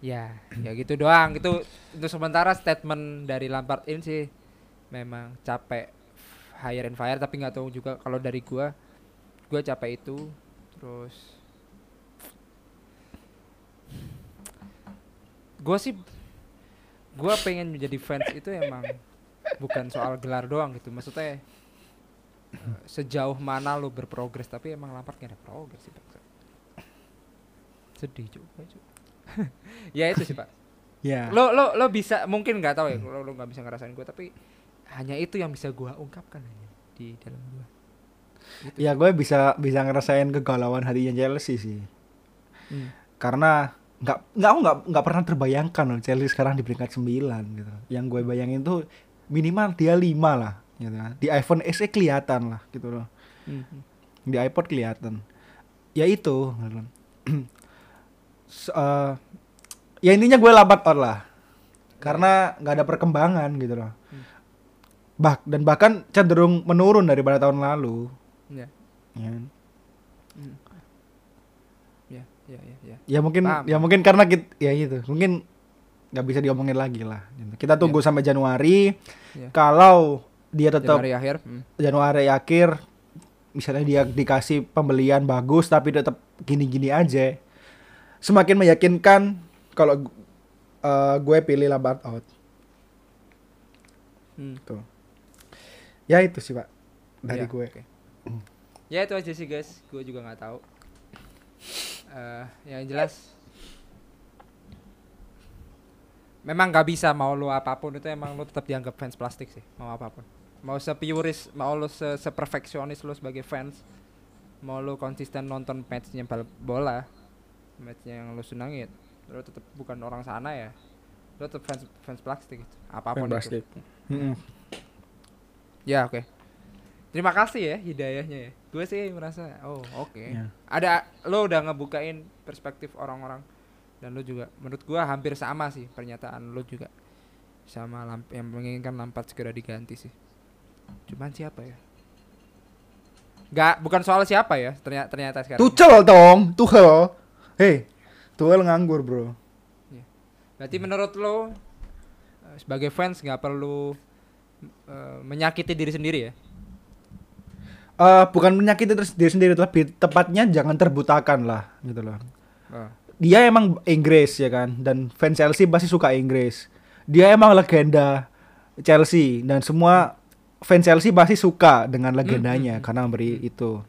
Ya, ya gitu doang. Itu untuk sementara statement dari Lampard ini sih memang capek hire and fire tapi nggak tahu juga kalau dari gua gua capek itu terus gue sih gue pengen menjadi fans itu emang bukan soal gelar doang gitu maksudnya sejauh mana lo berprogres tapi emang Lampard gak ada progres sih Pak. sedih juga Cuk. ya itu sih pak Iya. lo lo lo bisa mungkin nggak tahu ya lo lo nggak bisa ngerasain gue tapi hanya itu yang bisa gue ungkapkan hanya di dalam gue Ya gue bisa bisa ngerasain kegalauan hatinya Chelsea sih. Karena nggak nggak aku nggak nggak pernah terbayangkan loh Chelsea sekarang di peringkat 9 gitu. Yang gue bayangin tuh minimal dia 5 lah gitu. kan. Di iPhone SE kelihatan lah gitu loh. Mhm. Di iPod kelihatan. Ya itu. gitu eh, ya intinya gue lambat out lah. Karena nggak ada perkembangan gitu loh. Bah dan bahkan cenderung menurun daripada tahun lalu. ya Ya. ya ya ya ya Ya mungkin Paham. ya mungkin karena kita ya gitu. Mungkin nggak bisa diomongin lagi lah. gitu. Kita tunggu sampai Januari. Ya. Kalau dia tetap Januari akhir hmm. Januari akhir misalnya dia dikasih pembelian bagus tapi tetap gini-gini aja. Semakin meyakinkan kalau eh, gue pilih Lampard out. Hmm. Tuh. Ya itu sih, Pak. Dari Ya, gue. oke. Ya itu aja sih guys, gue juga nggak tahu. Eh, yang jelas, memang nggak bisa mau lu apa pun itu emang lu tetap dianggap fans plastik sih, mau apa pun. Mau sepuris, mau lu se seperfeksionis lu sebagai fans, mau lu konsisten nonton matchnya bal- bola, matchnya yang lu senangin, lu tetap bukan orang sana ya, lu tetap fans fans plastik gitu, apa pun itu. Mm-mm. Ya oke. Terima kasih ya hidayahnya ya. Gue sih merasa oh oke. Ya. Ada lo udah ngebukain perspektif orang-orang dan lo juga menurut gua hampir sama sih pernyataan lo juga sama lamp yang menginginkan Lampard segera diganti sih. Cuman siapa ya? Gak bukan soal siapa ya ternyata ternyata sekarang. Tuchel dong, Tuchel. Hei, Tuchel nganggur, Bro. Berarti menurut lo eh, sebagai fans nggak perlu eh, menyakiti diri sendiri ya? eh bukan menyakiti diri sendiri tapi tepatnya jangan terbutakan lah gitu loh. Oh. Dia emang Inggris ya kan dan fans Chelsea pasti suka Inggris. Dia emang legenda Chelsea dan semua fans Chelsea pasti suka dengan legendanya karena memberi itu.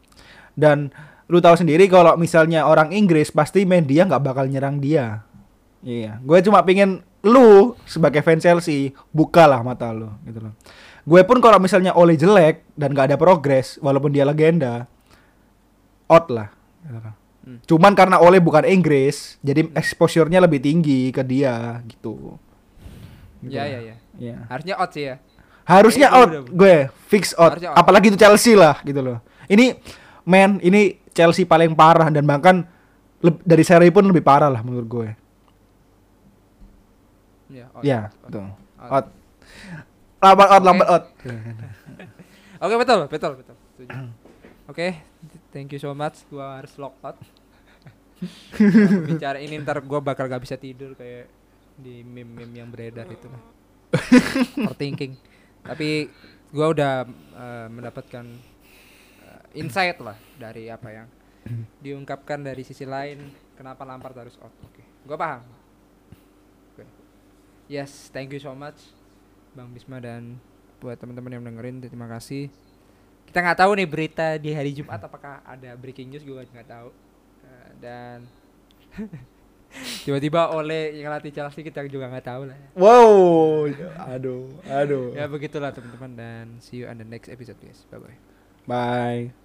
Dan lu tahu sendiri kalau misalnya orang Inggris pasti main dia nggak bakal nyerang dia. Iya, gue cuma pingin lu sebagai fans Chelsea bukalah mata lu gitu loh. Gue pun kalau misalnya Ole jelek dan gak ada progres walaupun dia legenda out lah. gitu loh. Hmm. Cuman karena Ole bukan Inggris, jadi exposure-nya lebih tinggi ke dia gitu. Gitu Ya lah. ya ya. Iya. Harusnya out sih ya. Harusnya Kayaknya out gue fix out. Harusnya out. Apalagi itu Chelsea lah gitu loh. Ini man, ini Chelsea paling parah dan bahkan dari seri pun lebih parah lah menurut gue. Ya, out, Ya, out, out. betul. Out. Lambat out, Oke. lambat out. Oke betul betul betul. Oke, thank you so much. Gua harus lock out. Bicara ini ntar gua bakal gak bisa tidur kayak di meme-meme yang beredar itu. Overthinking. Tapi gua udah eh, mendapatkan eh, insight lah dari apa yang diungkapkan dari sisi lain kenapa Lampard harus out. Oke, gua paham. Oke. Yes, thank you so much Bang Bisma dan buat teman-teman yang dengerin terima kasih. kita nggak tahu nih berita di hari Jumat apakah ada breaking news gue nggak tahu Eh, dan tiba-tiba oleh yang latih Chelsea kita juga nggak tahu lah Wow, aduh, aduh. ya begitulah teman-teman dan see you on the next episode guys bye bye Bye.